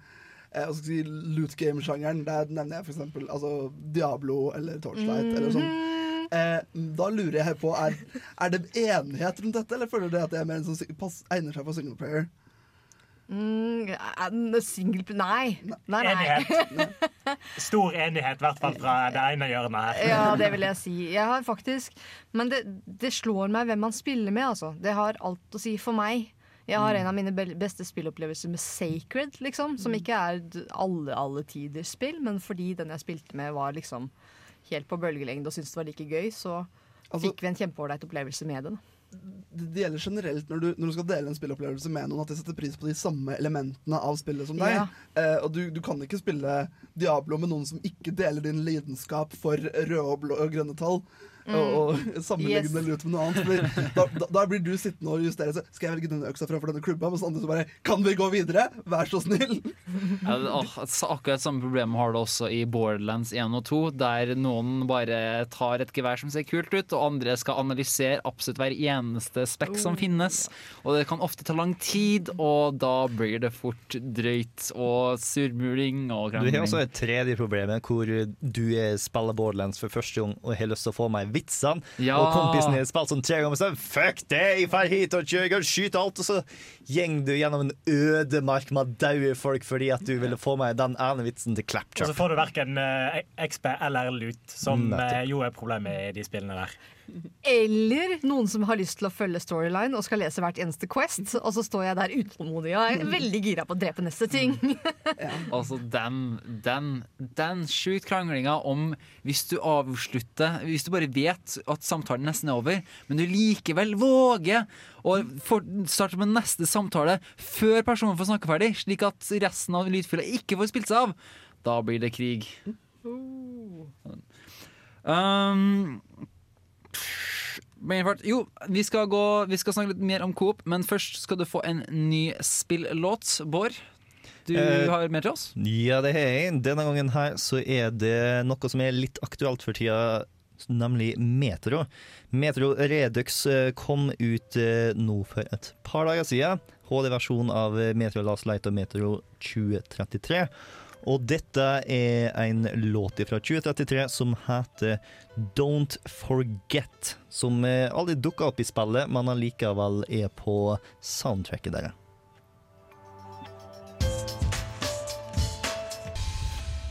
eh, si, loot game-sjangeren. Der nevner jeg f.eks. Altså, Diablo eller Torchlight. eller sånn. Eh, da lurer jeg på, er, er det enighet rundt dette, eller føler du at det er mer en som si- pass, egner seg for single player? Mm, single Nei. Nei, nei. Enighet. Stor enighet, i hvert fall fra det ene hjørnet her. Ja, det vil jeg si. Jeg har faktisk Men det, det slår meg hvem man spiller med, altså. Det har alt å si for meg. Jeg har en av mine beste spillopplevelser med Sacred, liksom. Som ikke er alle, alle tiders spill, men fordi den jeg spilte med, var liksom helt på bølgelengde og syntes det var like gøy, så fikk vi en kjempeålreit opplevelse med det. da. det det gjelder generelt når du, når du skal dele en spillopplevelse med noen, at de setter pris på de samme elementene av spillet som deg. Ja. Eh, og du, du kan ikke spille Diablo med noen som ikke deler din lidenskap for røde og, blå, og grønne tall. Mm. Og, og sammenlegge Yes. det lut med noe annet. Da, da, da blir du sittende og justere seg. Skal jeg velge denne øksa framfor denne klubba? Mens andre så bare Kan vi gå videre? Vær så snill! Ja, det- åh, akkurat samme problem har du også i Borderlands 1 og 2, der noen bare tar et gevær som ser kult ut, og andre skal analysere absolutt hver eneste spekk som finnes. Og det kan ofte ta lang tid, og da blir det fort drøyt og surmuling og Du har også et tredje problem hvor du er- spiller Borderlands for første gang og har lyst til å få med vitsene, Ja. og kompisen din har spilt sånn tre ganger, sånn fuck det, jeg drar hit og kjører skyter alt, og så gjeng du gjennom en ødemark med daue folk fordi at du ville få med den ene vitsen til Og så får du verken uh, XP eller lut, som eh, jo er problemet i de spillene der. Eller noen som har lyst til å følge storyline og skal lese hvert eneste Quest, og så står jeg der utålmodig og er veldig gira på å drepe neste ting. Altså den, den, den sjukt kranglinga om hvis du avslutter Hvis du bare vet at samtalen nesten er over, men du likevel våger å starte med neste samtale før personen får snakke ferdig, slik at resten av lydfylla ikke får spilt seg av, da blir det krig. Um, Jo, vi skal, gå, vi skal snakke litt mer om Coop, men først skal du få en ny spillåt, Bård. Du Eh, har mer til oss? Ja, det har jeg. Denne gangen her så er det noe som er litt aktuelt for tida, nemlig Metro. Metro Redux eh, kom ut eh, nå for et par dager siden. HD-versjon av eh, Metro Last Light og Metro 2033. Og dette er en låt fra 2033 som heter Don't Forget. Som aldri dukka opp i spillet, men allikevel er på soundtracket deres.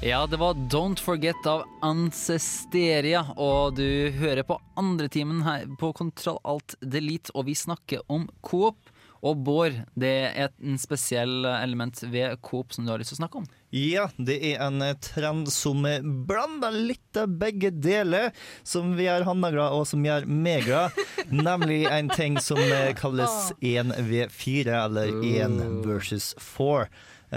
Ja, det var Don't Forget av Ancesteria, og du hører på andretimen her på Kontroll Alt Delete, og vi snakker om Coop. Og Bård, det er en spesiell element ved Coop som du har lyst til å snakke om. Ja, det er en trend som blander litt av begge deler, som vi gjør Hanna glad, og som gjør meg glad. Nemlig en ting som eh, kalles 1v4, eller 1 versus 4.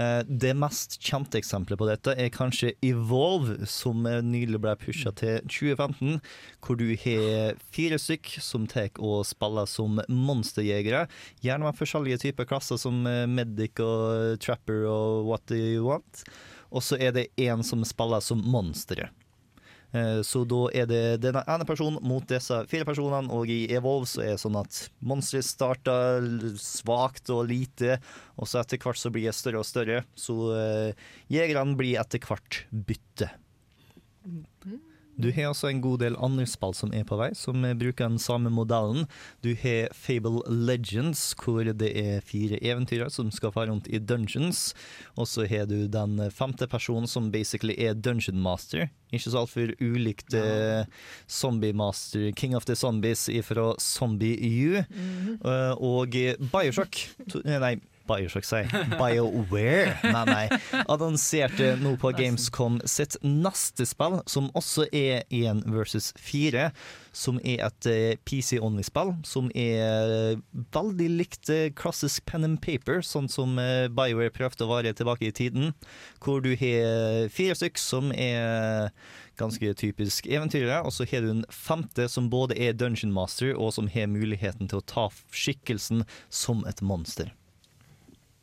Eh, Det mest kjente eksempelet på dette er kanskje Evolve, som nylig ble pusha til 2015. Hvor du har fire stykk som tar og spiller som monsterjegere. Gjerne med forskjellige typer klasser som eh, medic og trapper og what do you want. Og så er det én som spiller som monstre. Eh, Så da er det denne ene personen mot disse fire personene, og i Evolve så er det sånn at monstre starter svakt og lite, og så etter hvert så blir det større og større. Så eh, jegerne blir etter hvert bytte. Du har også en god del andre spill som er på vei, som eh, bruker den samme modellen. Du har Fable Legends, hvor det er fire eventyrere som skal fare rundt i dungeons. Og så har du den femte personen som basically er dungeon master. Ikke så altfor ulikt ja. Zombie Master, King of the Zombies fra Zombie U. Eh, og Bioshock eh, Nei, Bioshock, sier. BioWare, nei, nei. Annonserte nå på Gamescom sitt neste spill, som også er 1 versus 4. Som er et eh, PC-only-spill, som er eh, veldig likt eh, klassisk pen and paper, sånn som BioWare prøvde å være tilbake i tiden. Hvor du har fire stykk som er ganske typisk eventyrere, og så har du en femte som både er dungeon master, og som har muligheten til å ta skikkelsen som et monster.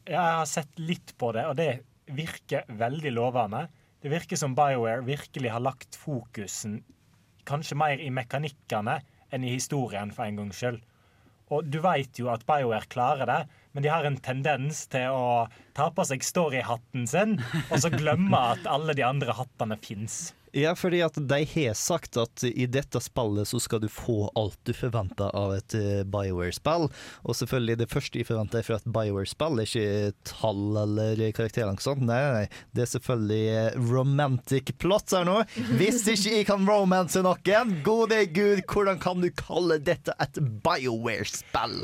Jeg har sett litt på det, og det virker veldig lovende. Det virker som BioWare virkelig har lagt fokusen kanskje mer i mekanikkene enn i historien, for en gangs skyld. Og du vet jo at BioWare klarer det, men de har en tendens til å ta på seg storyhatten sin, og så glemme at alle de andre hattene fins. Ja, fordi at de har sagt at i dette spillet så skal du få alt du forventer av et eh, BioWare-spill. Og selvfølgelig, det første jeg forventer fra et BioWare-spill, er ikke tall eller karakterer. eller noe sånt. Nei, nei. Det er selvfølgelig eh, romantic plot her nå. Hvis ikke jeg kan romance noen, gode gud, hvordan kan du kalle dette et BioWare-spill?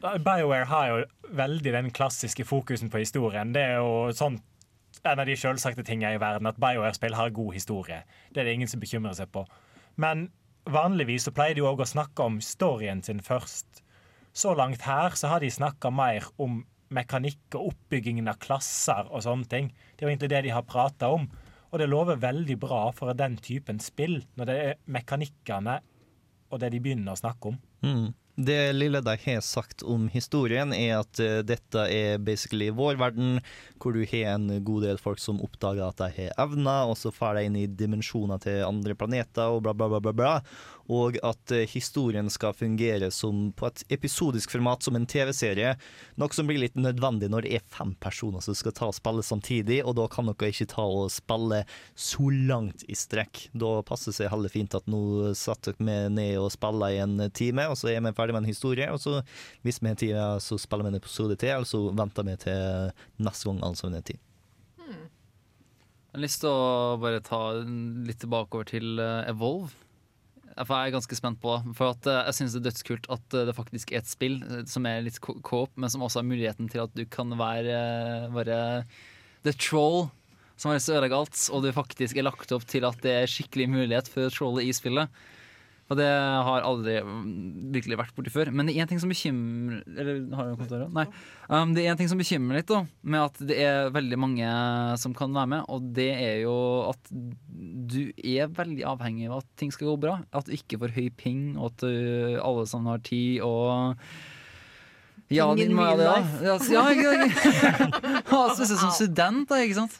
BioWare har jo veldig den klassiske fokusen på historien. Det er jo sånn en av de selvsagte tingene i verden at BioWare-spill har god historie. Det er det ingen som bekymrer seg på. Men vanligvis så pleier de òg å snakke om storyen sin først. Så langt her så har de snakka mer om mekanikk og oppbyggingen av klasser og sånne ting. Det er jo egentlig det de har prata om. Og det lover veldig bra for den typen spill, når det er mekanikkene og det de begynner å snakke om. Mm. Det lille de har sagt om historien, er at eh, dette er basically vår verden, hvor du har en god del folk som oppdager at de har evner, og så får de inn i dimensjoner til andre planeter og bla, bla, bla, bla. bla. Og at eh, historien skal fungere som på et episodisk format, som en TV-serie. Noe som blir litt nødvendig når det er fem personer som skal ta og spille samtidig, og da kan dere ikke ta og spille så langt i strekk. Da passer det seg heller fint at nå setter dere meg ned og spiller i en time, og så er vi ferdig med en historie. Og så, hvis vi har tid, så spiller vi en episode til, eller så venter vi til neste gang, altså en har tid. Jeg har lyst til å bare ta litt tilbake til eh, Evolve. For jeg er ganske spent på. For at eh, jeg synes det er dødskult at eh, det faktisk er et spill eh, som er litt coop, men som også har muligheten til at du kan være, være the troll som har lyst til alt, og det faktisk er lagt opp til at det er skikkelig mulighet for trollet i spillet. Og det har aldri mm, virkelig vært borti før. Men det er én ting som bekymrer Eller har du kommentarer? Nei. Um, det er en ting som bekymrer litt, da, med at det er veldig mange som kan være med, og det er jo at du er veldig avhengig av at ting skal gå bra. At du ikke får høy ping, og at uh, alle sammen har tid, og ja, Ingen din, ja. Ja, ikke, ikke. Ja, Spesielt som student, da, ikke sant?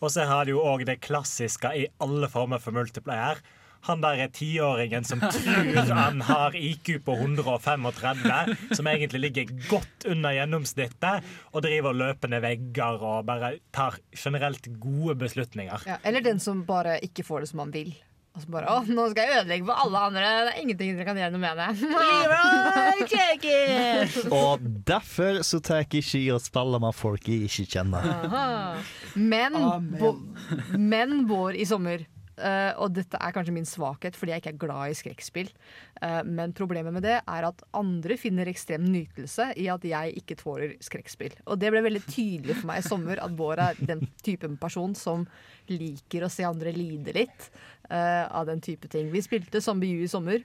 Og så har du jo òg det klassiske i alle former for multiplayer. Han der er tiåringen som tror han har IQ på 135, som egentlig ligger godt under gjennomsnittet, og driver løpende vegger og bare tar generelt gode beslutninger. Ja, eller den som bare ikke får det som han vil. Og så bare, å, nå skal jeg ødelegge for alle andre. Det er ingenting dere kan gjøre noe med det. Og derfor så tar jeg ikke i å spille med folk jeg ikke kjenner. Men, bo, men vår i sommer. Eh, og dette er kanskje min svakhet fordi jeg ikke er glad i skrekkspill. Uh, men problemet med det er at andre finner ekstrem nytelse i at jeg ikke tåler skrekkspill. Og det ble veldig tydelig for meg i sommer at Bård er den typen person som liker å se andre lide litt uh, av den type ting. Vi spilte Zombie U i sommer,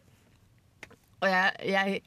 og jeg, jeg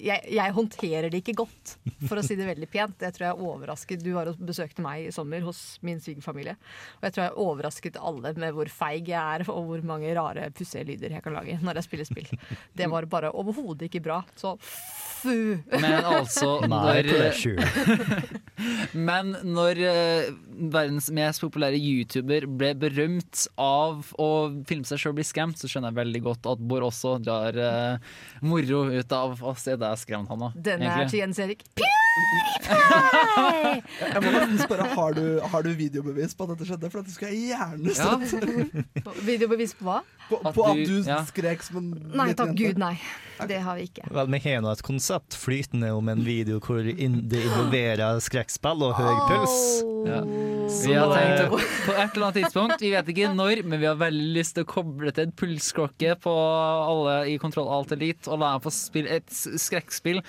jeg, jeg håndterer det ikke godt, for å si det veldig pent. Jeg tror jeg overrasket Du var og besøkte meg i sommer hos min svigerfamilie. Og jeg tror jeg overrasket alle med hvor feig jeg er, og hvor mange rare, pussige lyder jeg kan lage når jeg spiller spill. Det var bare overhodet ikke bra. Så fu! Men altså når. Men når eh, verdens mest populære YouTuber ble berømt av å filme seg sjøl bli skremt, så skjønner jeg veldig godt at Bård også drar uh, moro ut av å se deg skremt, Hanna. Denne er til Jens Erik. Jeg må nesten spørre, har du, har du videobevis på at dette skjedde? For dette skulle jeg gjerne sett. Videobevis på hva? På, At på at du- du ja. skrek som en Nei takk jente. gud, nei. Det har vi ikke. Vel, vi har nå et konsept flytende om en video hvor det involverer skrekkspill og høy puls. Ja. Vi har tenkt eh, å, på et eller annet tidspunkt, vi vet ikke når, men vi har veldig lyst til å koble til et pulsklokke på alle i Kontroll Alt Elite og la dem få spille et skrekkspill.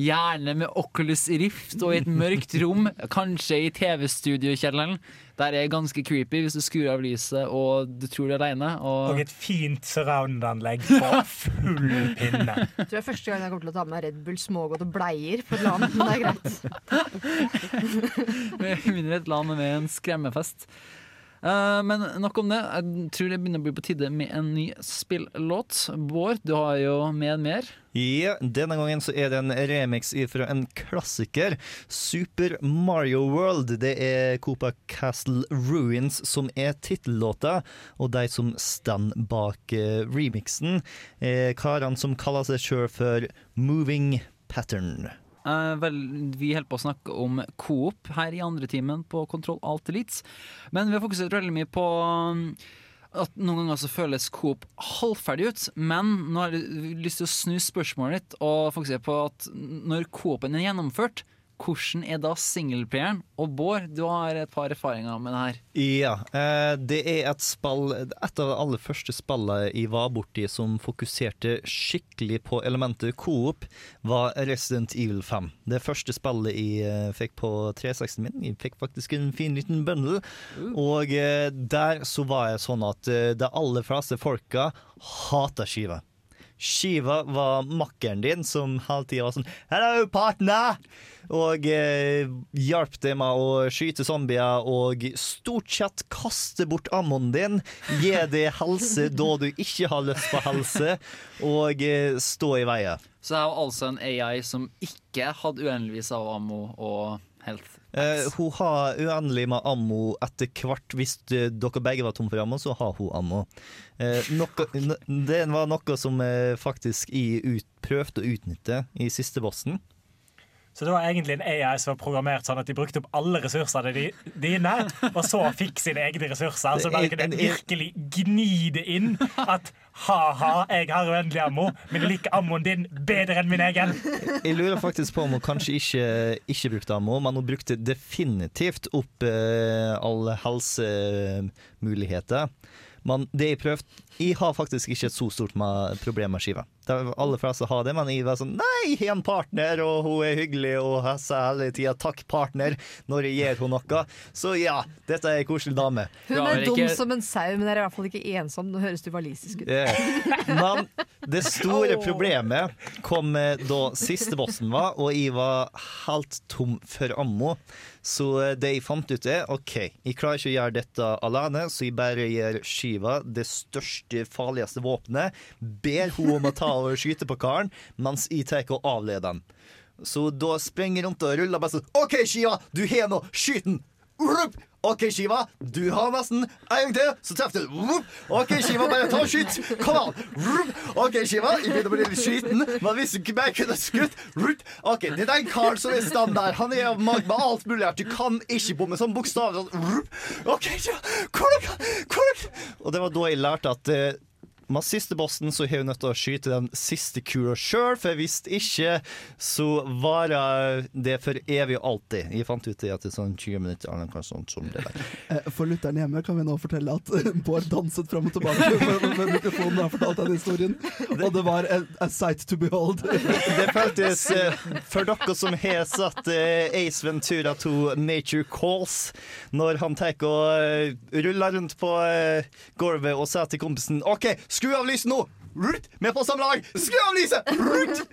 Gjerne med Oculus Rift og i et mørkt rom, kanskje i TV-studiokjelleren. Der er ganske creepy hvis du skrur av lyset og du tror du er aleine. Og, Og et fint surround-anlegg på full pinne. Jeg tror det er første gang jeg kommer til å ta med meg Red Bull, smågodt og bleier på et land, men det er greit. Med mindre et land med en skremmefest. Eh, men nok om det. Jeg tror det begynner å bli på tide med en ny spillåt. Bård, du har jo med mer. Ja, denne gangen så er det en remix fra en klassiker. Super Mario World. Det er Copa Castle Ruins som er tittellåta, og de som står bak eh, remixen, er karene som kaller seg sjøl for Moving Pattern. Eh, vel, vi holder på å snakke om Coop her i andre timen på Kontroll Alt Elites. Men vi har fokusert veldig mye på um, at noen ganger så føles Coop halvferdig ut. Men nå har jeg lyst til å snu spørsmålet litt og fokusere på at når Coop-en er gjennomført, hvordan er da singleplayeren? Og Bård, du har et par erfaringer med det her. Ja, eh, det er et spill Et av de aller første spillene jeg var borti som fokuserte skikkelig på elementet coop, var Resident Evil 5. Det første spillet jeg eh, fikk på 360 min. Jeg fikk faktisk en fin liten bundle. Og eh, der så var jeg sånn at de aller fleste folka hata skiva. Shiva var makkeren din som hele tida var sånn 'Hello, partner!' Og eh, hjalp deg med å skyte zombier og stort sett kaste bort ammoen din. Gi deg helse da du ikke har lyst på helse, og eh, stå i veien. Så det er jo altså en AI som ikke hadde uendeligvis av ammo og health. Eh, hun har uendelig med ammo etter hvert. Hvis dere begge var tom for ammo, så har hun ammo. Uh, noe, det var noe som eh, faktisk jeg ut, prøvde å utnytte i siste bossen. Så det var egentlig en AI som var programmert sånn at de brukte opp alle ressursene di- dine, og så fikk sine egne ressurser. Så bare kunne de virkelig gni det inn at ha-ha, jeg har uendelig ammo, men jeg liker ammoen din bedre enn min egen. Jeg lurer faktisk på om hun kanskje ikke, ikke brukte ammo, men hun brukte definitivt opp eh, alle helsemuligheter. Men det jeg prøvde Jeg har faktisk ikke et så stort med problem med skiva. Det alle fleste har det, men jeg var sånn Nei, jeg har en partner, og hun er hyggelig, og jeg sier hele tida 'takk, partner' når jeg gir henne noe. Så ja, dette er ei koselig dame. Hun er dum som en sau, men er i hvert fall ikke ensom. Nå høres du walisisk ut. Yeah. Men det store problemet kom da siste bossen var, og jeg var helt tom for ammo. Så det jeg fant ut er OK, jeg klarer ikke å gjøre dette alene, så jeg bare gir skiva det største, farligste våpenet. Ber hun om å ta og skyte på karen, mens jeg tar og avleder den. Så da springer hun rundt og ruller bare sånn OK, Shia, du har nå, skyt den! OK, Shiva, du har nesten en gang til, så treffer du. OK, Shiva, bare ta og skyt! Kom an! OK, Shiva, jeg begynner å bli litt sliten, men hvis du bare kunne skutt OK, det er den karen som er stand der Han er av mag med alt mulig her. Du kan ikke bomme sånn bokstav. Sånn. OK, Shiva, hvordan, dere? Og det var da jeg lærte at eh, med siste bossen så har hun nødt til å skyte den siste kula sjøl, for hvis ikke så varer det for evig og alltid. Jeg fant ut det etter sånn 20 minutter eller noe sånt som det der. Eh, For lytteren hjemme kan vi nå fortelle at Bård danset fram og tilbake med, mikrofonen da han fortalte den historien. Og det var a, a sight to behold. Det føltes eh, For dere som har sett eh, Ace Ventura to Nature Calls, når han tar og ruller rundt på gulvet og sier til kompisen OK, skru av lyset nå! Rutt! Vi er på samme lag! Skru av lyset! Rutt!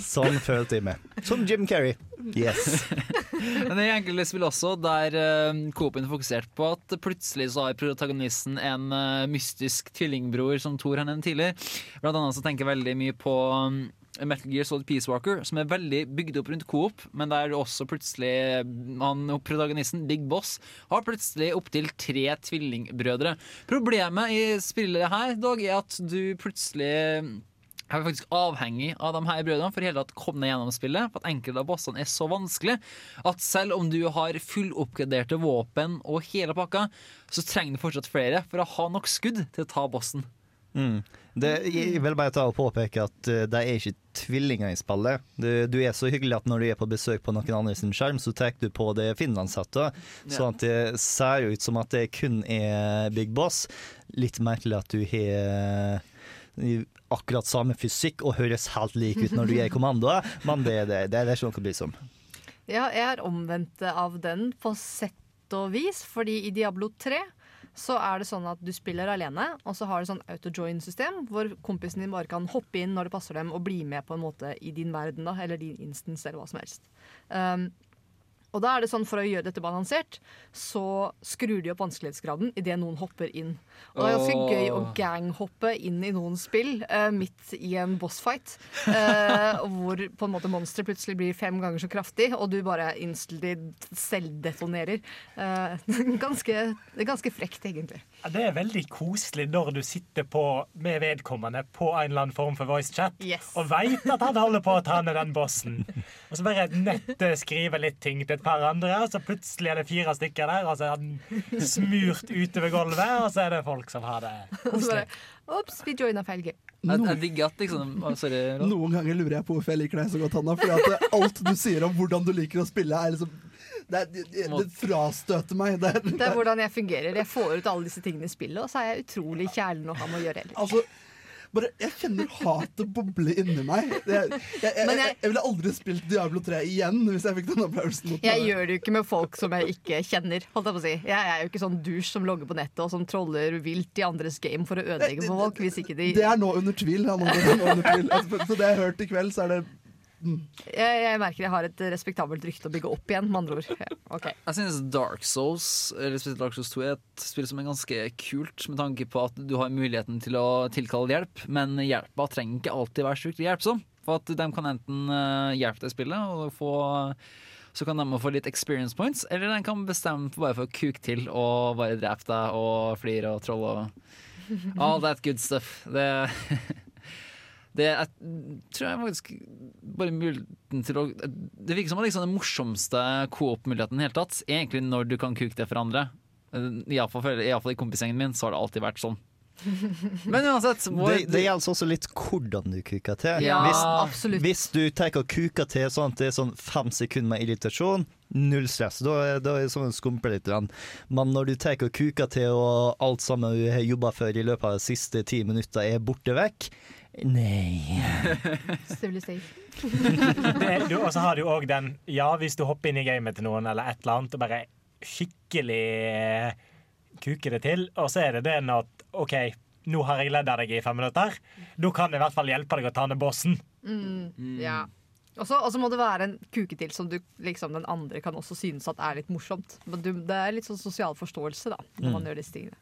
Sånn følte jeg meg. Som Jim Carrey. Yes. Men det er enkelte spill også der uh, Coop-en er på at plutselig så har protagonisten en uh, mystisk tvillingbror som Thor har nevnt tidligere. Blant annet så tenker veldig mye på um, Metal Gear Solid Peace Walker, som er veldig bygd opp rundt Coop, men der også plutselig han, protagonisten, Big Boss, har plutselig opptil tre tvillingbrødre. Problemet i spillet her, Dog, er at du plutselig er faktisk avhengig av de her brødrene for hele tatt komme deg gjennom spillet. For at enkelte av bossene er så vanskelig at selv om du har fulloppgraderte våpen og hele pakka, så trenger du fortsatt flere for å ha nok skudd til å ta bossen. Mm. Det, jeg vil bare ta og påpeke at uh, det er ikke tvillinger i spillet. Du, du er så hyggelig at når du er på besøk på noen andre sin skjerm, så tar du på det finlandshatta, sånn at det ser ut som at det kun er Big Boss. Litt merkelig at du har uh, akkurat samme fysikk og høres helt lik ut når du er i kommandoet, men det, det, det, det er ikke noe å bry seg om. Ja, jeg er omvendt av den på sett og vis, fordi i Diablo 3 så er det sånn at du spiller alene, og så har du sånn auto-join-system hvor kompisen din bare kan hoppe inn når det passer dem, og bli med på en måte i din verden, da, eller din instance, eller hva som helst. Um, og da er det sånn For å gjøre dette balansert, så skrur de opp vanskelighetsgraden idet noen hopper inn. Og det er ganske gøy å ganghoppe inn i noen spill uh, midt i en bossfight. Uh, hvor på en måte monsteret plutselig blir fem ganger så kraftig, og du bare instantly selvdetonerer. Uh, ganske, det ganske frekt, egentlig. Det er veldig koselig når du sitter på, med vedkommende på en eller annen form for voicechat og veit at han holder på å ta ned den bossen. Og så bare nettet skriver litt ting til et par andre, og så plutselig er det fire stykker der, og så er han smurt utover gulvet, og så er det folk som har det koselig. så Ops, vi joina feil game. Jeg, jeg at liksom å, Sorry. Noen ganger lurer jeg på hvorfor jeg liker deg så godt, Hanna. For alt du sier om hvordan du liker å spille, er liksom Det, er, det, det frastøter meg. Det er, Det er hvordan jeg fungerer. Jeg får ut alle disse tingene i spillet, og så er jeg utrolig kjærlig når han å gjøre ellers. Altså, bare, jeg kjenner hatet boble inni meg. Jeg, jeg, jeg, jeg, jeg- jeg ville aldri spilt Diablo 3 igjen hvis jeg fikk den opplevelsen. mot Jeg meg. gjør det jo ikke med folk som jeg ikke kjenner. Holdt Jeg på å si Jeg er jo ikke sånn douche som logger på nettet og som troller vilt i andres game for å ødelegge for folk. Hvis ikke de Det er nå under tvil. Ja, nå under tvil. Altså, Så det jeg har hørt i kveld, så er det jeg, jeg merker jeg har et respektabelt rykte å bygge opp igjen, med andre ord. Okay. Jeg synes Dark Souls eller spesielt Dark Souls 2 er et spill som er ganske kult, med tanke på at du har muligheten til å tilkalle hjelp, men hjelpa trenger ikke alltid være sjukt hjelpsom. For at de kan enten eh, hjelpe deg i spillet, og få, så kan de få litt experience points, eller de kan bestemme bare for å kuke til og bare drepe deg og flire og trolle og all that good stuff. Det det er, tror jeg faktisk bare muligheten til å Det virker som liksom den morsomste coop-muligheten i hele tatt egentlig når du kan kuke det for andre. Iallfall i kompisgjengen min så har det alltid vært sånn. Men uansett vår, Det, det gjelder også litt hvordan du kuker til. Ja, hvis, absolutt. hvis du tar og kuker til sånn at det er sånn fem sekunder med irritasjon, null stress. Da, er- er det som å skumpe litt. Men når du tar og kuker til og alt sammen du har jobba for i løpet av de siste ti minutter er borte vekk, nei. Civilization. Og så har du òg den Ja, hvis du hopper inn i gamet til noen eller et eller annet og bare skikkelig kuker det til, og så er det den at OK, nå har jeg ledd av deg i fem minutter. Da kan jeg i hvert fall hjelpe deg å ta ned bossen. Mm, ja. Og så og så må det være en kuke til som du, liksom, den andre kan også synes at er litt morsomt. Men du, det er litt sånn sosial forståelse da, når man Mm. gjør disse tingene.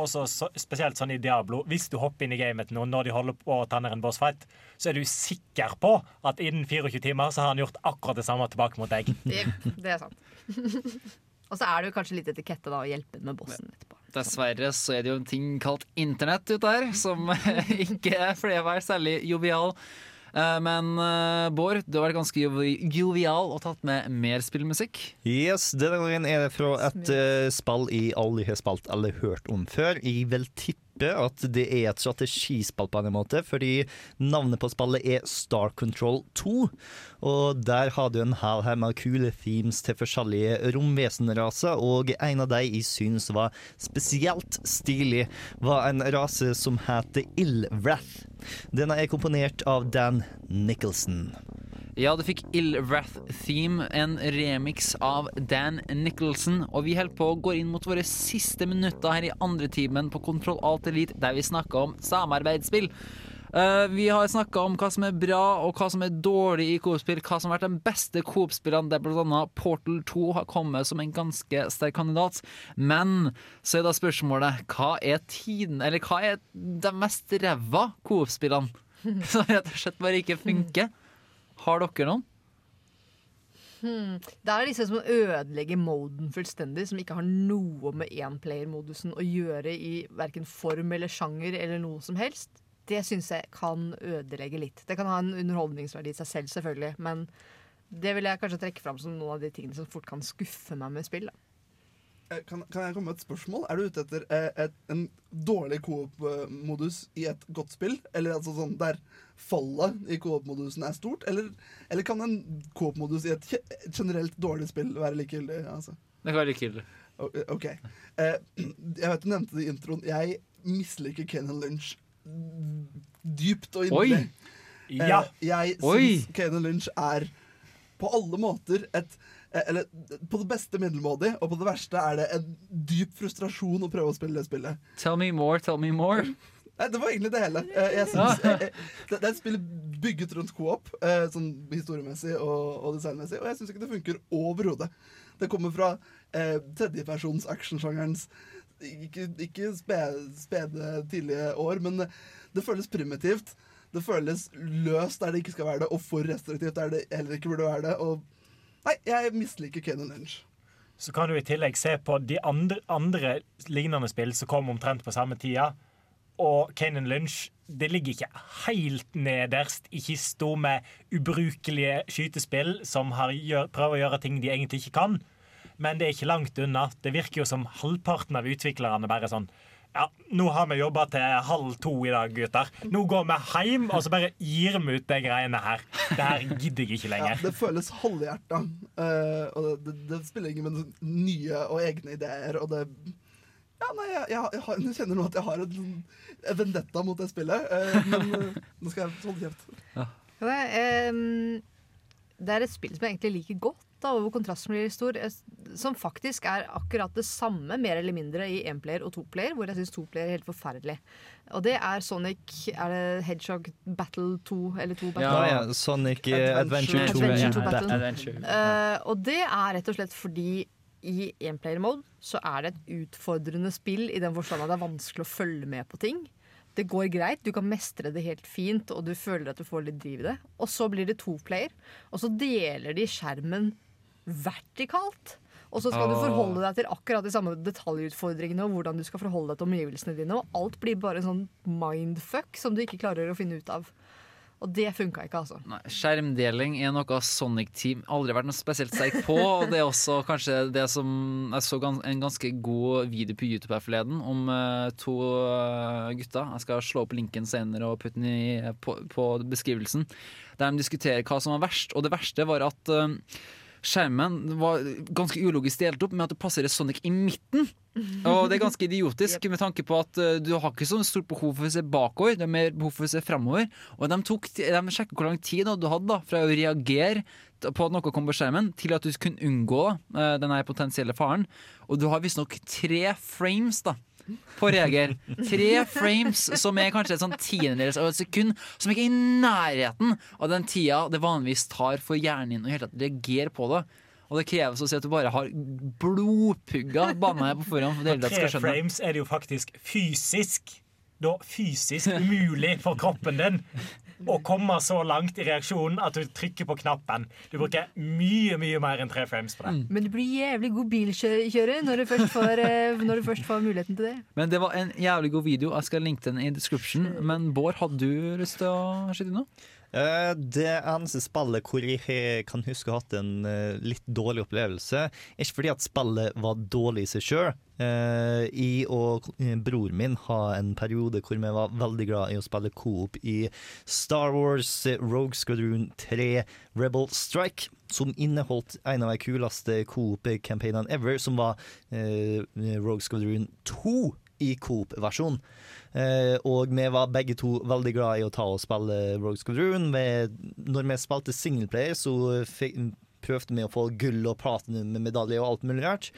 Og så, så, spesielt sånn i Diablo, hvis du hopper inn i gamet til noen når de holder på å ta ned en bossfight, så er du sikker på at innen 24 timer så har han gjort akkurat det samme tilbake mot deg. Det, det er sant. og så er det jo kanskje litt etikette da, å hjelpe med bossen etterpå. Dessverre så er det jo en ting kalt internett ute her, som ikke er å være særlig jovial. Eh, Men eh, Bård, du har vært ganske jovi- jovial og tatt med mer spillmusikk. Yes, denne gangen er det fra et eh, spill jeg aldri har spilt eller hørt om før. Jeg vil tippe at det er et strategispill på en måte, fordi navnet på spillet er Star Control 2. Og der har du en hel haug med kule themes til forskjellige romvesenraser, og en av de jeg syns var spesielt stilig, var en rase som heter Illwrath. Denne er komponert av Dan Nicholson. Ja, du fikk Ill Theme, en remix av Dan Nicholson. Og vi holder på å gå inn mot våre siste minutter her i andre timen på Kontroll Alt Elite, der vi snakker om samarbeidsspill. Uh, vi har snakka om hva som er bra og hva som er dårlig i Coop-spill. Hva som har vært de beste Coop-spillene, der bl.a. Portal 2 har kommet som en ganske sterk kandidat. Men så er da spørsmålet hva er tiden, eller hva er de mest ræva Coop-spillene? Som rett og slett bare ikke funker. Har dere noen? Hmm. Det er disse som ødelegger moden fullstendig, som ikke har noe med énplayer-modusen å gjøre i verken form eller sjanger eller noe som helst. Det syns jeg kan ødelegge litt. Det kan ha en underholdningsverdi i seg selv, selvfølgelig, men det vil jeg kanskje trekke fram som noen av de tingene som fort kan skuffe meg med spill. Da. Eh, Kan, kan jeg komme med et spørsmål? Er du ute etter et, et, en dårlig coop-modus i et godt spill? Eller altså sånn der fallet i coop-modusen er stort? Eller, eller kan en coop-modus i et et generelt dårlig spill være likegyldig? Altså? Det kan være likegyldig. O- OK. Eh, jeg vet du nevnte det i introen. Jeg misliker Kenan Lynch dypt og inderlig. Oi! Ja. Eh, jeg Oi! syns Kenan Lynch er på alle måter et eh, eller på det beste middelmådig, og på det verste er det en dyp frustrasjon å prøve å spille det spillet. Tell me more, tell me more. Nei, Det var egentlig det hele. Eh, Jeg synes, eh, eh, det, er et spill bygget rundt co-op, eh, sånn historiemessig og, og designmessig, og jeg syns ikke det funker overhodet. Det kommer fra eh, tredjepersons actionsjangerens ikke, ikke spede, spede tidlige år, men det føles primitivt. Det føles løst der det ikke skal være det, og for restriktivt der det heller ikke burde være det. Og nei, jeg misliker Kenan Lynch. Så kan du i tillegg se på de andre, andre lignende spill som kom omtrent på samme tida. Og Kanan Lynch det ligger ikke helt nederst i kista med ubrukelige skytespill som gjør, prøver å gjøre ting de egentlig ikke kan. Men det er ikke langt unna. Det virker jo som halvparten av utviklerne bare sånn ja, nå har vi jobba til halv to i dag, gutter. Nå går vi hjem og så bare gir vi ut de greiene her. Det her gidder jeg ikke Ja, lenger. det føles halvhjerta. Uh, og det, det, det spiller ingen med nye og egne ideer. Og det Ja, nei, jeg, jeg, jeg, har, jeg kjenner nå at jeg har en, en vendetta mot det spillet. uh, men uh, nå skal jeg holde kjeft. Det, um, det er et spill som jeg egentlig liker godt, da, og hvor kontrasten blir stor. eh, Som faktisk er akkurat det samme, mer eller mindre, i énplayer og toplayer, hvor jeg syns toplayer er helt forferdelig. Og det er Sonic Er det Hedgehog Battle 2 eller 2 Battle? Ja, ja. Sonic Adventure, Adventure 2 Adventure 2 Battle. Adventure. Uh, og det er rett og slett fordi i enplayer-mode så er det et utfordrende spill i den forstand at det er vanskelig å følge med på ting. Det går greit, du kan mestre det helt fint, og du føler at du får litt driv i det. Og så blir det toplayer, og så deler de skjermen vertikalt. Og så skal du forholde deg til akkurat de samme detaljutfordringene og hvordan du skal forholde deg til omgivelsene dine. Og alt blir bare en sånn mindfuck som du ikke klarer å finne ut av. Og det funka ikke, altså. Nei, skjermdeling er noe Sonic Team aldri vært noe spesielt sterk på. Og det er også kanskje det som Jeg så en ganske god video på YouTube her forleden om eh, to eh, gutter. Jeg skal slå opp linken senere og putte den i, på, på beskrivelsen. Der de diskuterer hva som var verst. Og det verste var at eh, skjermen var ganske ulogisk delt opp med at det plasserer Sonic i midten. Og det er ganske idiotisk med tanke på at eh, du har ikke så stort behov for å se bakover, det er mer behov for å se framover. Og de, tok, de sjekket hvor lang tid du hadde da, fra å reagere på at noe kom på skjermen, til at du kunne unngå uh, den potensielle faren. Og du har visstnok tre frames da på Reger. Tre frames som er kanskje et sånn tiendedels av et sekund, som ikke er i nærheten av den tida det vanligvis tar for hjernen din å tatt reagere på det. Og det kreves å si at du bare har blodpugga banna på forhånd. For det Tre frames er det jo faktisk fysisk Da fysisk umulig for kroppen din å komme så langt i reaksjonen at du trykker på knappen. Du bruker mye, mye mer enn tre frames på det. Men du blir jævlig god bilkjører når du først får, eh, når du først får muligheten til det. Men det var en jævlig god video. Jeg skal linke den i description. Men Bård, hadde du lyst til å skyte inn noe? Eh, Det eneste spillet hvor jeg kan huske å ha hatt en eh, litt dårlig opplevelse, er ikke fordi at spillet var dårlig i seg sjøl. Jeg og eh, bror min har en periode hvor vi var veldig glad i å spille coop i Star Wars Rogue Squadron 3 Rebel Strike, som inneholdt en av de kuleste coop-campaignene ever, som var Rogue Squadron 2 i coop-versjon. Eh, og vi var begge to veldig glad i å ta og spille Rogue Squadron. Vi, når vi spilte singleplayer, så fikk, prøvde vi å få gull og platinum med medalje og alt mulig rart.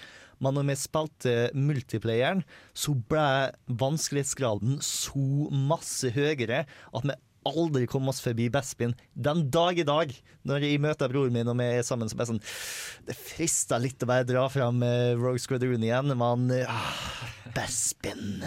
Men når vi spilte multiplayeren, så ble vanskelighetsgraden så masse høyere at vi aldri komme oss forbi Bespin. Den dag i dag, når jeg møter broren min og vi er sammen, så er sånn Det frister litt å bare dra fram eh, Rogue Squadron igjen, men ah, Bespin.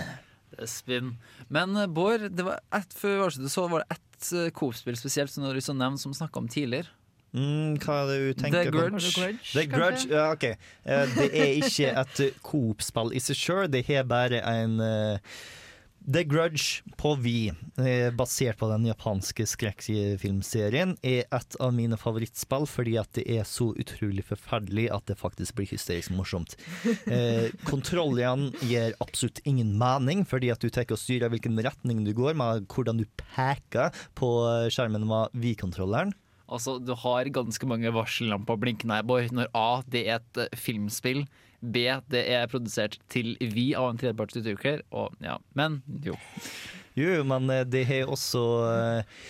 Bespin. Men eh, Bård, det var ett, før avslutter, så var det ett eh, Coop-spill spesielt som du har nevne, som snakka om tidligere. Mm, hva er det du tenker The på? Grudge. The Grudge, The Grudge, ja, ok. Eh, det er ikke et Coop-spill i seg sjøl, det er bare en eh, The Grudge på Vi, eh, basert på den japanske skrekkfilmserien, er et av mine favorittspill fordi at det er så utrolig forferdelig at det faktisk blir hysterisk morsomt. Eh, kontrollene gir absolutt ingen mening, fordi at du tar og styrer hvilken retning du går, med hvordan du peker på skjermen med Vi-kontrolleren. Altså, Du har ganske mange varsellamper blinkende her, Bård. Når A, det er et eh, filmspill. B, det er produsert til vi av en tredjepartsutvikler. Og ja, men jo. Jo, men eh, det er også eh,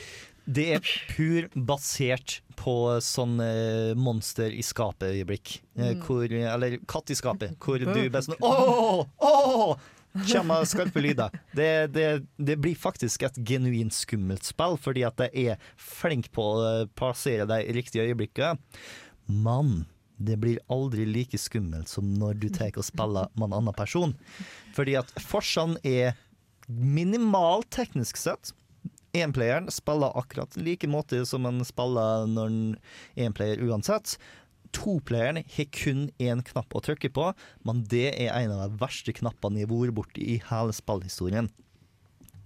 Det er pur basert på sånn eh, monster i skapet-øyeblikk. Mm. hvor, eller katt i skapet, hvor du bare sånn Åh! Åh! Kommer skarpe lyder. Det, det, det blir faktisk et genuint skummelt spill, fordi at jeg er flink på å passere plassere de riktige øyeblikkene. Men det blir aldri like skummelt som når du tar og spiller med en annen person. Fordi at forskjellen er minimal teknisk sett. Énplayeren spiller akkurat like måte som en spiller når en énplayer uansett. Toplayeren har kun én knapp å trykke på, men det er en av de verste knappene jeg har vært borti i hele spillhistorien.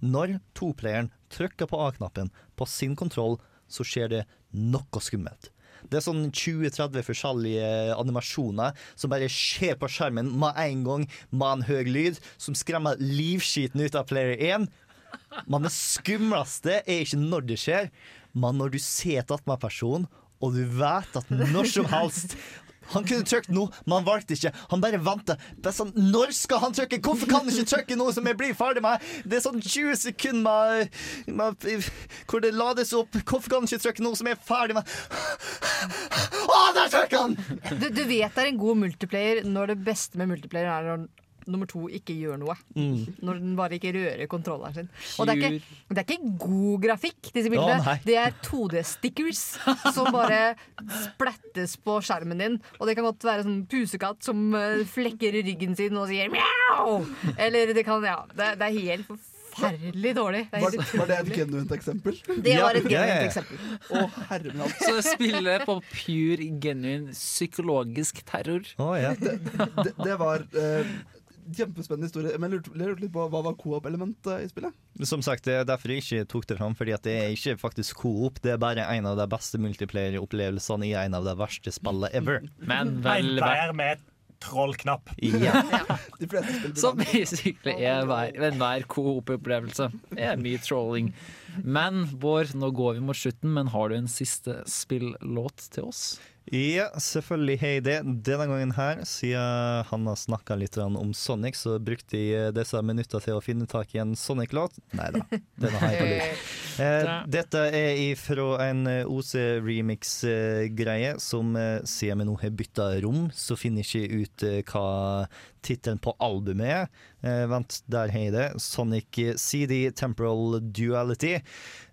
Når toplayeren trykker på A-knappen på sin kontroll, så skjer det noe skummelt. Det er sånn 20-30 forskjellige animasjoner som bare skjer på skjermen med en gang, med en høy lyd, som skremmer livskiten ut av player 1. Men det skumleste er ikke når det skjer, men når du ser et attmed-person, og du vet at når som helst han kunne trykt nå, men han valgte ikke. Han bare venta. Sånn, Når skal han trykke? Hvorfor kan han ikke trykke noe som jeg blir ferdig med? Det er sånn 20 sekunder med, med, hvor det lades opp. Hvorfor kan han ikke trykke noe som jeg er ferdig med? Å, der trykker han! Du, du vet det er en god multiplayer når det beste med multiplayer er nummer to ikke gjør noe. Mm. Når den bare ikke rører kontrolleren sin. Og det er ikke, det er ikke god grafikk, disse bildene. Oh, det er 2D-stickers som bare splettes på skjermen din. Og det kan godt være sånn pusekatt som eh, flekker ryggen sin og sier mjau! Eller det kan Ja, det, det er helt forferdelig dårlig. Det Var, var det et genuint eksempel? Det var et genuint eksempel. Å, herre min. Så spille på pure, genuin psykologisk terror. det, det, det var eh, kjempespennende historie. Men jeg lurte, litt på hva var coop-elementet i spillet? Som sagt, det er derfor jeg ikke tok det fram, fordi at det er ikke faktisk coop. Det er bare en av de beste multiplayer-opplevelsene i en av de verste spillene ever. Men En vel player med trollknapp. Ja. Som basically er hver, enhver coop-opplevelse. Det er mye trolling. Men Bård, nå går vi mot slutten, men har du en siste spillåt til oss? Ja, selvfølgelig har jeg det. Denne gangen her, siden han har snakka litt om Sonic, så brukte jeg disse minuttene til å finne tak i en Sonic-låt. Nei da, den har jeg på lur. Eh, dette er fra en OC-remix-greie som eh, siden vi nå har bytta rom, så finner jeg ikke ut eh, hva tittelen på albumet er. Eh, vent, der har jeg det. Sonic CD Temporal Duality.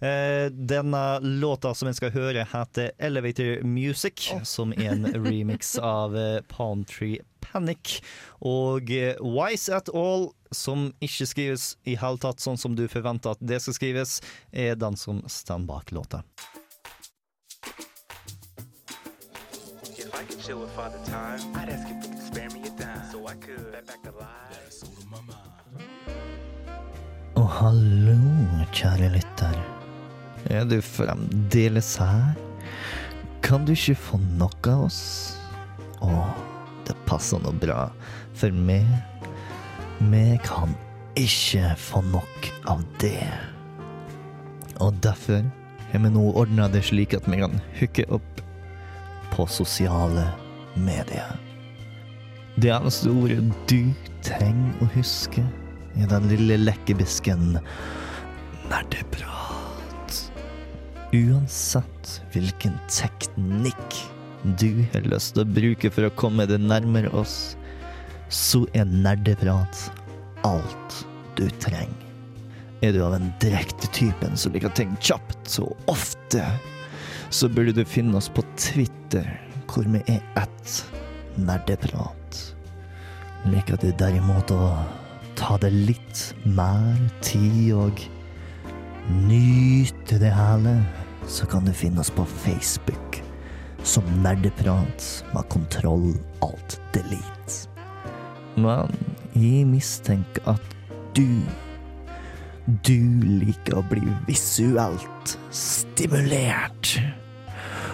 Eh, denne låta som en skal høre, heter Elevator Music, som er en remix av eh, Palm Tree Panic. Og eh, Wise at All, som ikke skrives i hele tatt sånn som du forventer at det skal skrives, er den som står bak låta. If I could chill with Father Time, I'd ask if I could bet back the lies. Og hallo, kjære lytter. Er du fremdeles her? Kan du ikke få nok av oss? Å, det passer nå bra, for meg Vi kan ikke få nok av det. Og derfor har vi nå ordna det slik at vi kan hooke opp på sosiale medier. Det eneste ordet du trenger å huske, er den lille lekkebisken nerdeprat. Uansett hvilken teknikk du har lyst til å bruke for å komme deg nærmere oss, så er nerdeprat alt du trenger. Er du av den direkte typen som liker ting kjapt og ofte, så burde du finne oss på Twitter, hvor vi er ett nerdeprat. Liker du derimot å ta det litt mer tid og nyte det hele, så kan du finne oss på Facebook som Nerdeprat med kontroll alt delete. Men jeg mistenker at du du liker å bli visuelt stimulert.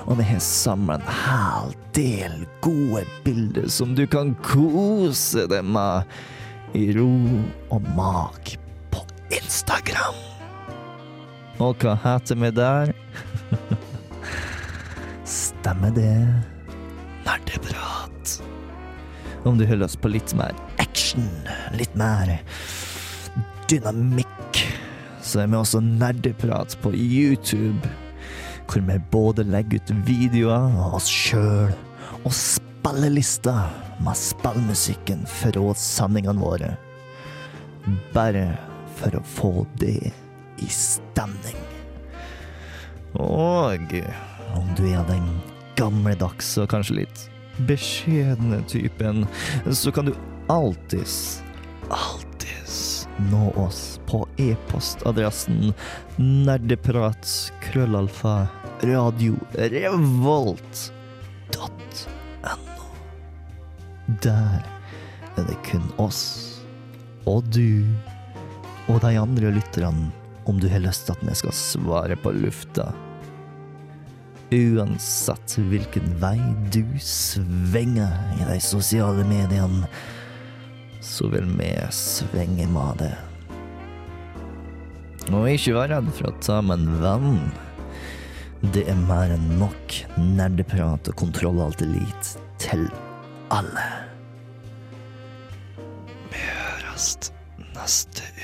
Og vi har samla en hel del gode bilder som du kan kose deg med i ro og mak på Instagram. Og hva heter vi der? Stemmer det. Nerdeprat. Om du holder oss på litt mer action, litt mer dynamikk, så er vi også Nerdeprat på YouTube. Hvor vi både legger ut videoer av oss sjøl og spillelister med spillmusikken fra sendingene våre. Bare for å få det i stemning. Og om du er den gamledagse og kanskje litt beskjedne typen, så kan du alltids, alltids nå oss på e-postadressen nerdeprat krøllalfa radio dot no. Der er det kun oss og du og de andre lytterne om du har lyst til at vi skal svare på lufta. Uansett hvilken vei du svinger i de sosiale mediene, så vil vi svinge med det. Og ikke vær redd for å ta med en venn. Det er mer enn nok nerdeprat og kontroll alt elite til alle. Vi høres neste uke.